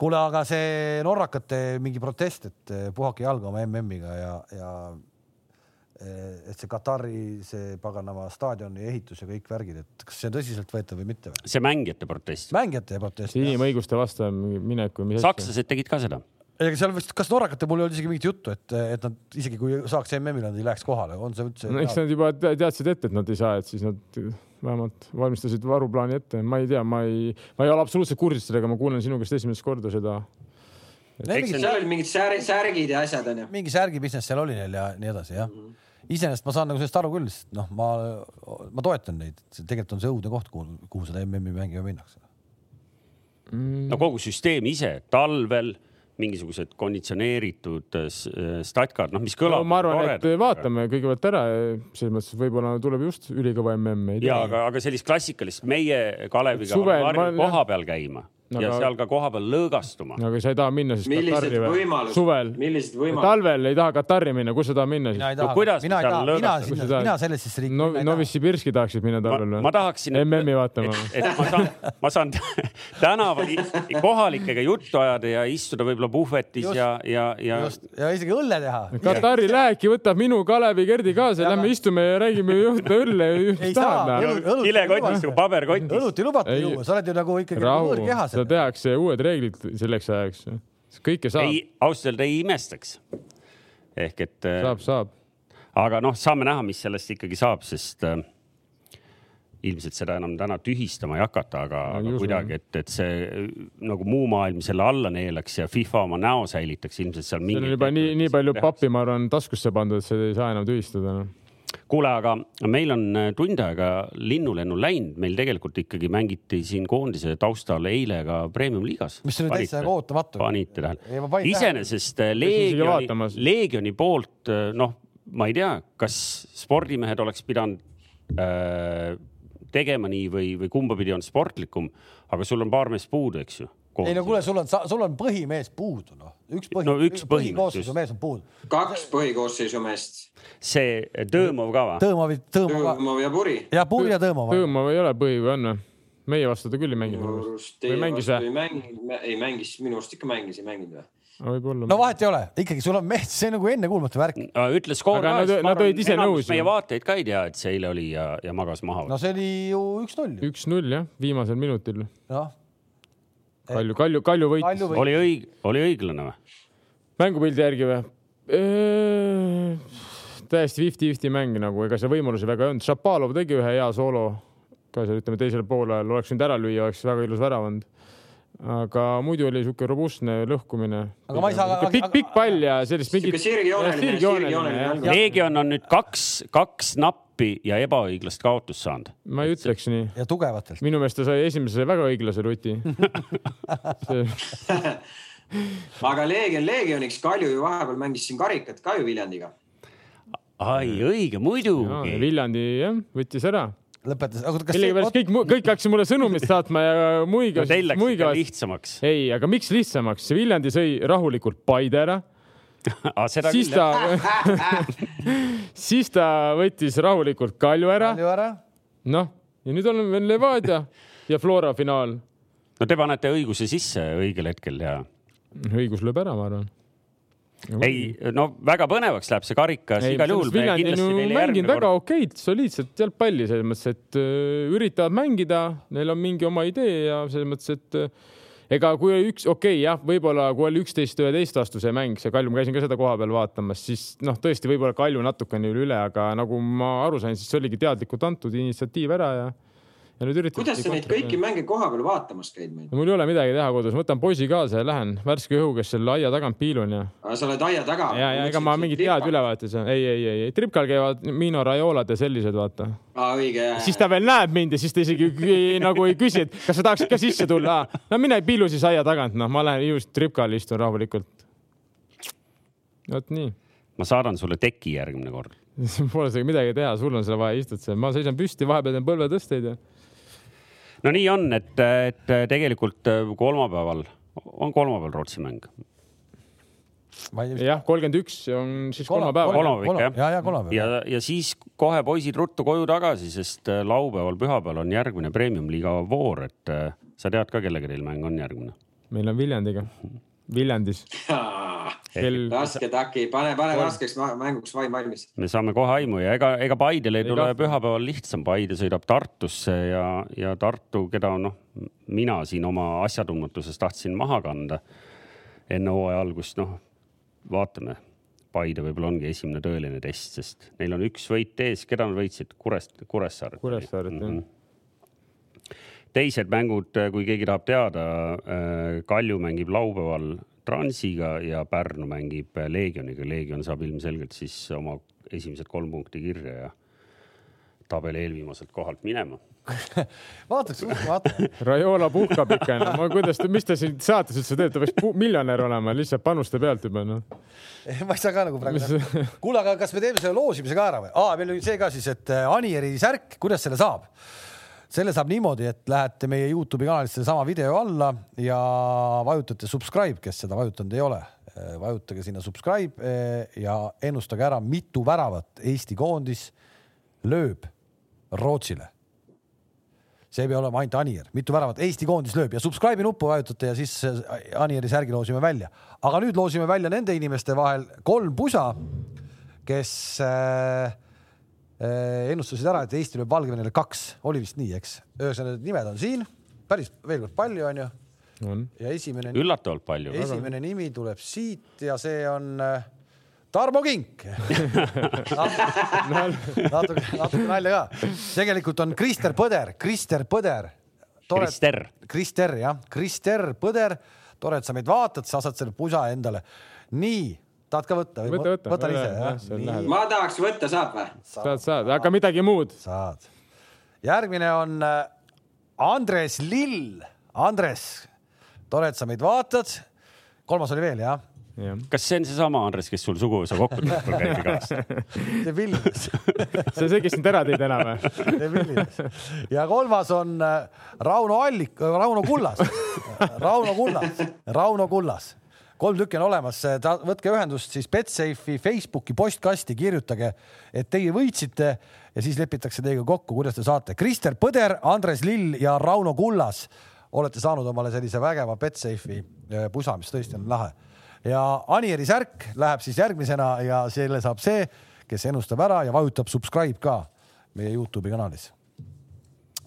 kuule, aga see norrakate mingi protest, et eh, puhake jalga oma MM-iga ja, ja eh, et see Katari see paganama staadioni ehitus ja kõik värgid, et kas see on tõsiseltvõetav või mitte see mängijate protest. mängijate protest. inimõiguste vastu minek või mis asja. sakslased tegid ka seda. ega seal vist, kas norrakate puhul ei olnud isegi mingit juttu, et, et nad isegi kui saaks MM-ile, nad ei läheks kohale, on see üldse no eks nad juba te- teadsid ette, et nad ei saa, et siis nad vähemalt valmistasid varuplaani ette, ma ei tea, ma ei, ma ei ole absoluutselt kursis sellega, ma kuulen sinu käest esimest korda seda. mingi, seal olid mingid sär- särgid ja asjad onju. mingi särgi business seal oli neil ja nii edasi jah. iseenesest ma saan nagu sellest aru küll, sest noh, ma, ma toetan neid, tegelikult on see õudne koht, kuhu, kuhu seda MM-i mängima minnakse. no kogu süsteem ise talvel mingisugused konditsioneeritud äh, äh, statkad, noh, mis no kõlab. ma arvan, et vaatame kõigepealt ära, selles mõttes võib-olla tuleb just ülikõva MM, ei ja aga, aga sellist klassikalist meie Kaleviga Suvel ma- koha peal käima No ja aga- seal ka koha peal lõõgastuma. aga sa ei taha minna siis millised Katari või? suvel, talvel ei taha Katari minna, kus sa tahad minna mina ei siis? No kuidas, mina seal mina lõõgastada? mina tahad? sellesse riiki no minna ei taha. Novissibirski tahaksid minna ma, talvel ma tahaksin, MM-i vaatama. et ma saan, ma saan tänaval kohalikega juttu ajada ja istuda võib-olla puhvetis Just. ja, ja, ja ja isegi õlle teha. Katari läheki võtab minu Kalevi Gerdi kaasa, lähme istume ja räägime juhtuda õlle. ei saa, kilekotis paberkotis. õlut ei lubata juua, sa oled ju nagu ikkagi võõrkehas. Seda tehakse uued reeglid selleks ajaks. kõike saab, ei, ausalt öelda ei imestaks. ehk et, saab, saab. aga noh, saame näha, mis sellest ikkagi saab, sest äh, ilmselt seda enam täna tühistama ei hakata, aga, aga kuidagi, et, et see äh, nagu muu maailm selle alla neelaks ja FIFA oma näo säilitaks ilmselt seal seal on juba nii, nii palju pappi, ma arvan, taskusse pandud, et seda ei saa enam tühistada no.. kuule, aga meil on äh, tund aega linnulennul läinud, meil tegelikult ikkagi mängiti siin koondise taustal eile ka premium-liigas. mis oli täitsa ootamatu. panite tähele iseenesest äh, Leegioni Leegioni poolt äh, noh, ma ei tea, kas spordimehed oleks pidanud äh, tegema nii või, või kumba pidi on sportlikum, aga sul on paar meest puudu, eks ju. ei no kuule, sul on, sul on põhimees puudu noh, üks põhi No üks põhikoosseisu mees on puudu. kaks põhikoosseisu meest, see Tõõmov ka või? Tõõmovi, Tõõmova Tõõmov ja Puri. ja Puri ja Tõõmova. Tõõmov ei ole põhi või on või? meie vastu ta küll ei mänginud minu arust teie mängis vastu ei mänginud, ei mängis, minu arust ikka mängis, ei mänginud või? võib-olla no. vahet ei ole, ikkagi sul on mehed, see on nagu ennekuulmatu värk. ütle skoor Aga ka, nad- nad olid ise nõus meie vaatajaid ka ei tea, et see eile oli ja, ja magas maha no see oli ju üks-null üks-null jah, viimasel minutil. noh, Kalju, Kalju, Kalju võitis oli õig-, oli õiglane või? mängupildi järgi või? täiesti fifty-fifty mäng nagu, ega seal võimalusi väga ei olnud. Šapalov tegi ühe hea soolo ka seal ütleme teisel poolel, oleks võinud ära lüüa, oleks väga ilus värav olnud. aga muidu oli sihuke robustne lõhkumine. Aga ma ei saa- pikk, pikk pall ja sellist mingit. Sirgjooneline- sirgjooneline. Leegion on nüüd kaks, kaks nappi ja ebaõiglast kaotust saanud. ma ei ütleks nii. ja tugevatelt. minu meelest ta sai esimese väga õiglase ruti. aga Leegion Leegioniks, Kalju ju vahepeal mängis siin karikat ka ju Viljandiga. ai, õige, muidugi. Viljandi jah, võttis ära. lõpetas, aga kas millegipärast kõik, kõik hakkasid mulle sõnumit saatma ja no muigas teil, läks ikka muigas. lihtsamaks. ei, aga miks lihtsamaks? Viljandi sõi rahulikult Paide ära, siis ta, siis ta võttis rahulikult Kalju ära, palju ära? noh ja nüüd on veel Levadia ja Flora finaal. no te panete õiguse sisse õigel hetkel ja õigus lööb ära, ma arvan. ei, no väga põnevaks läheb see karikas ei, igal juhul. Mänginud väga okeid, soliidset jalgpalli selles mõttes, et äh, üritavad mängida, neil on mingi oma idee ja selles mõttes, et äh, ega kui oli üks, okei okay, jah, võib-olla kui oli üksteist, üheteist vastu see mäng, see Kalju, ma käisin ka seda koha peal vaatamas, siis noh, tõesti võib-olla Kalju natukene üle, aga nagu ma aru sain, siis oligi teadlikult antud initsiatiiv ära ja ja nüüd üritati. kuidas sa neid kõiki mänge koha peal vaatamas käid meil? mul ei ole midagi teha kodus, võtan poisi kaasa ja lähen värske õhuga selle aia tagant piilun ja. sa oled aia taga? ja, ja ega ma mingit head ülevaadet ei saa, ei, ei, ei, ei, tripkal käivad Mino Raiolad ja sellised, vaata. aa, õige. siis ta veel näeb mind ja siis ta isegi nagu ei küsi, et kas sa tahaksid ka sisse tulla. no mine piilu siis aia tagant, noh, ma lähen just tripkal istun rahulikult. vot nii. ma saadan sulle teki järgmine kord Pole sellega midagi teha, sul on seal vaja, istud seal, ma seisan püsti, vahepeal teen põlvetõsteid ja no nii on, et, et tegelikult kolmapäeval on kolmapäeval Rootsi mäng. jah, kolmkümmend üks on siis kolmapäeval. kolmapäev ikka jah? ja, ja kolmapäev. ja, ja siis kohe poisid ruttu koju tagasi, sest äh, laupäeval, pühapäeval on järgmine premium-liiga voor, et äh, sa tead ka, kellega teil mäng on järgmine? meil on Viljandiga, Viljandis Kel... raske taki, pane, pane raskeks mänguks vaim valmis. me saame kohe aimu ja ega, ega Paidele ei tule pühapäeval lihtsam, Paide sõidab Tartusse ja, ja Tartu, keda noh, mina siin oma asjatundmatuses tahtsin maha kanda enne hooaja algust, noh, vaatame. Paide võib-olla ongi esimene tõeline test, sest neil on üks võit ees, keda nad võitsid, Kurest-, Kuressaaret. Kuressaaret mm, -hmm. jah teised mängud, kui keegi tahab teada, äh, Kalju mängib laupäeval Transiga ja Pärnu mängib Leegioniga. Leegion saab ilmselgelt siis oma esimesed kolm punkti kirja ja tabeli eelviimaselt kohalt minema vaataks, vaata. Raiola puhkab ikka, no ma, kuidas mis ta siin saates üldse teeb, ta peaks miljonär olema lihtsalt panuste pealt juba noh. ma ei saa ka nagu praegu mis.... kuule, aga kas me teeme selle loosimise ka ära või? aa, meil oli see ka siis, et äh, Anieri särk, kuidas selle saab? Selle saab niimoodi, et lähete meie Youtube'i kanalisse sama video alla ja vajutate subscribe, kes seda vajutanud ei ole. vajutage sinna subscribe eh, ja ennustage ära, mitu väravat Eesti koondis lööb Rootsile. see ei pea olema ainult Anier, mitu väravat Eesti koondis lööb ja subscribe'i nuppu vajutate ja siis Anieri särgi loosime välja. aga nüüd loosime välja nende inimeste vahel kolm pusa, kes Äh, ennustasid ära, et Eesti lööb Valgevenele kaks, oli vist nii, eks. ühesõnaga, need nimed on siin, päris veel kord palju onju. on. ja esimene. üllatavalt palju. esimene nimi tuleb siit ja see on äh, Tarmo Kink natuke, natuke nalja ka. tegelikult on Krister Põder, Krister Põder. Krister. Krister jah, Krister Põder. tore, et sa meid vaatad, sa saad selle pusa endale. nii tahad ka võtta võta, võta. võtan ise, jah? ma tahaks võtta, saab või? saad, saad, aga midagi muud. saad. järgmine on äh, Andres Lill. Andres, tore, et sa meid vaatad. kolmas oli veel, jah? Ja. kas see on seesama Andres, kes sul suguvõsa kokkutulekul käib iga aasta? see Vilnius see on see, kes sind ära tõi täna või? see Vilnius. ja kolmas on äh, Rauno Allik, Rauno Kullas Rauno Kullas, Rauno Kullas kolm tükki on olemas, võtke ühendust siis Betsafe'i Facebooki postkasti, kirjutage, et teie võitsite ja siis lepitakse teiega kokku, kuidas te saate. Krister Põder, Andres Lill ja Rauno Kullas olete saanud omale sellise vägeva Betsafe'i äh, pusa, mis tõesti on lahe. ja Anieri särk läheb siis järgmisena ja selle saab see, kes ennustab ära ja vajutab subscribe ka meie Youtube'i kanalis.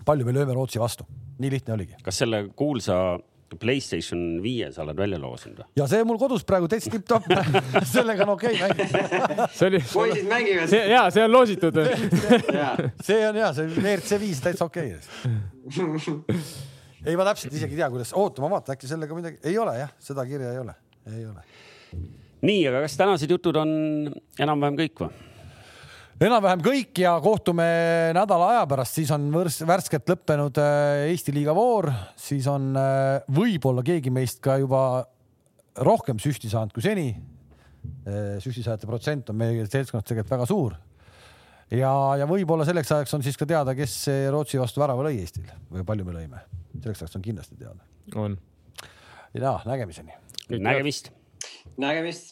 palju me lööme Rootsi vastu, nii lihtne oligi. kas selle kuulsa Playstation viie sa oled välja loosinud või? ja see mul kodus praegu täitsa tipp-topp sellega on okei okay mängida. see oli. poisid mängivad. see ja see on loositud see on ja see WRC viis täitsa okei okay. ei, ma täpselt isegi ei tea, kuidas, oota, ma vaatan, äkki sellega midagi, ei ole jah, seda kirja ei ole, ei ole. nii, aga kas tänased jutud on enam-vähem kõik või? Enam-vähem kõik ja kohtume nädala aja pärast, siis on võrs, värskelt lõppenud äh, Eesti liiga voor, siis on äh, võib-olla keegi meist ka juba rohkem süsti saanud kui seni. Äh, süstisaajate protsent on meie seltskonnas tegelikult väga suur. ja, ja võib-olla selleks ajaks on siis ka teada, kes Rootsi vastu värava lõi Eestil või palju me lõime. selleks ajaks on kindlasti teada. on. ja nägemiseni. nägemist. nägemist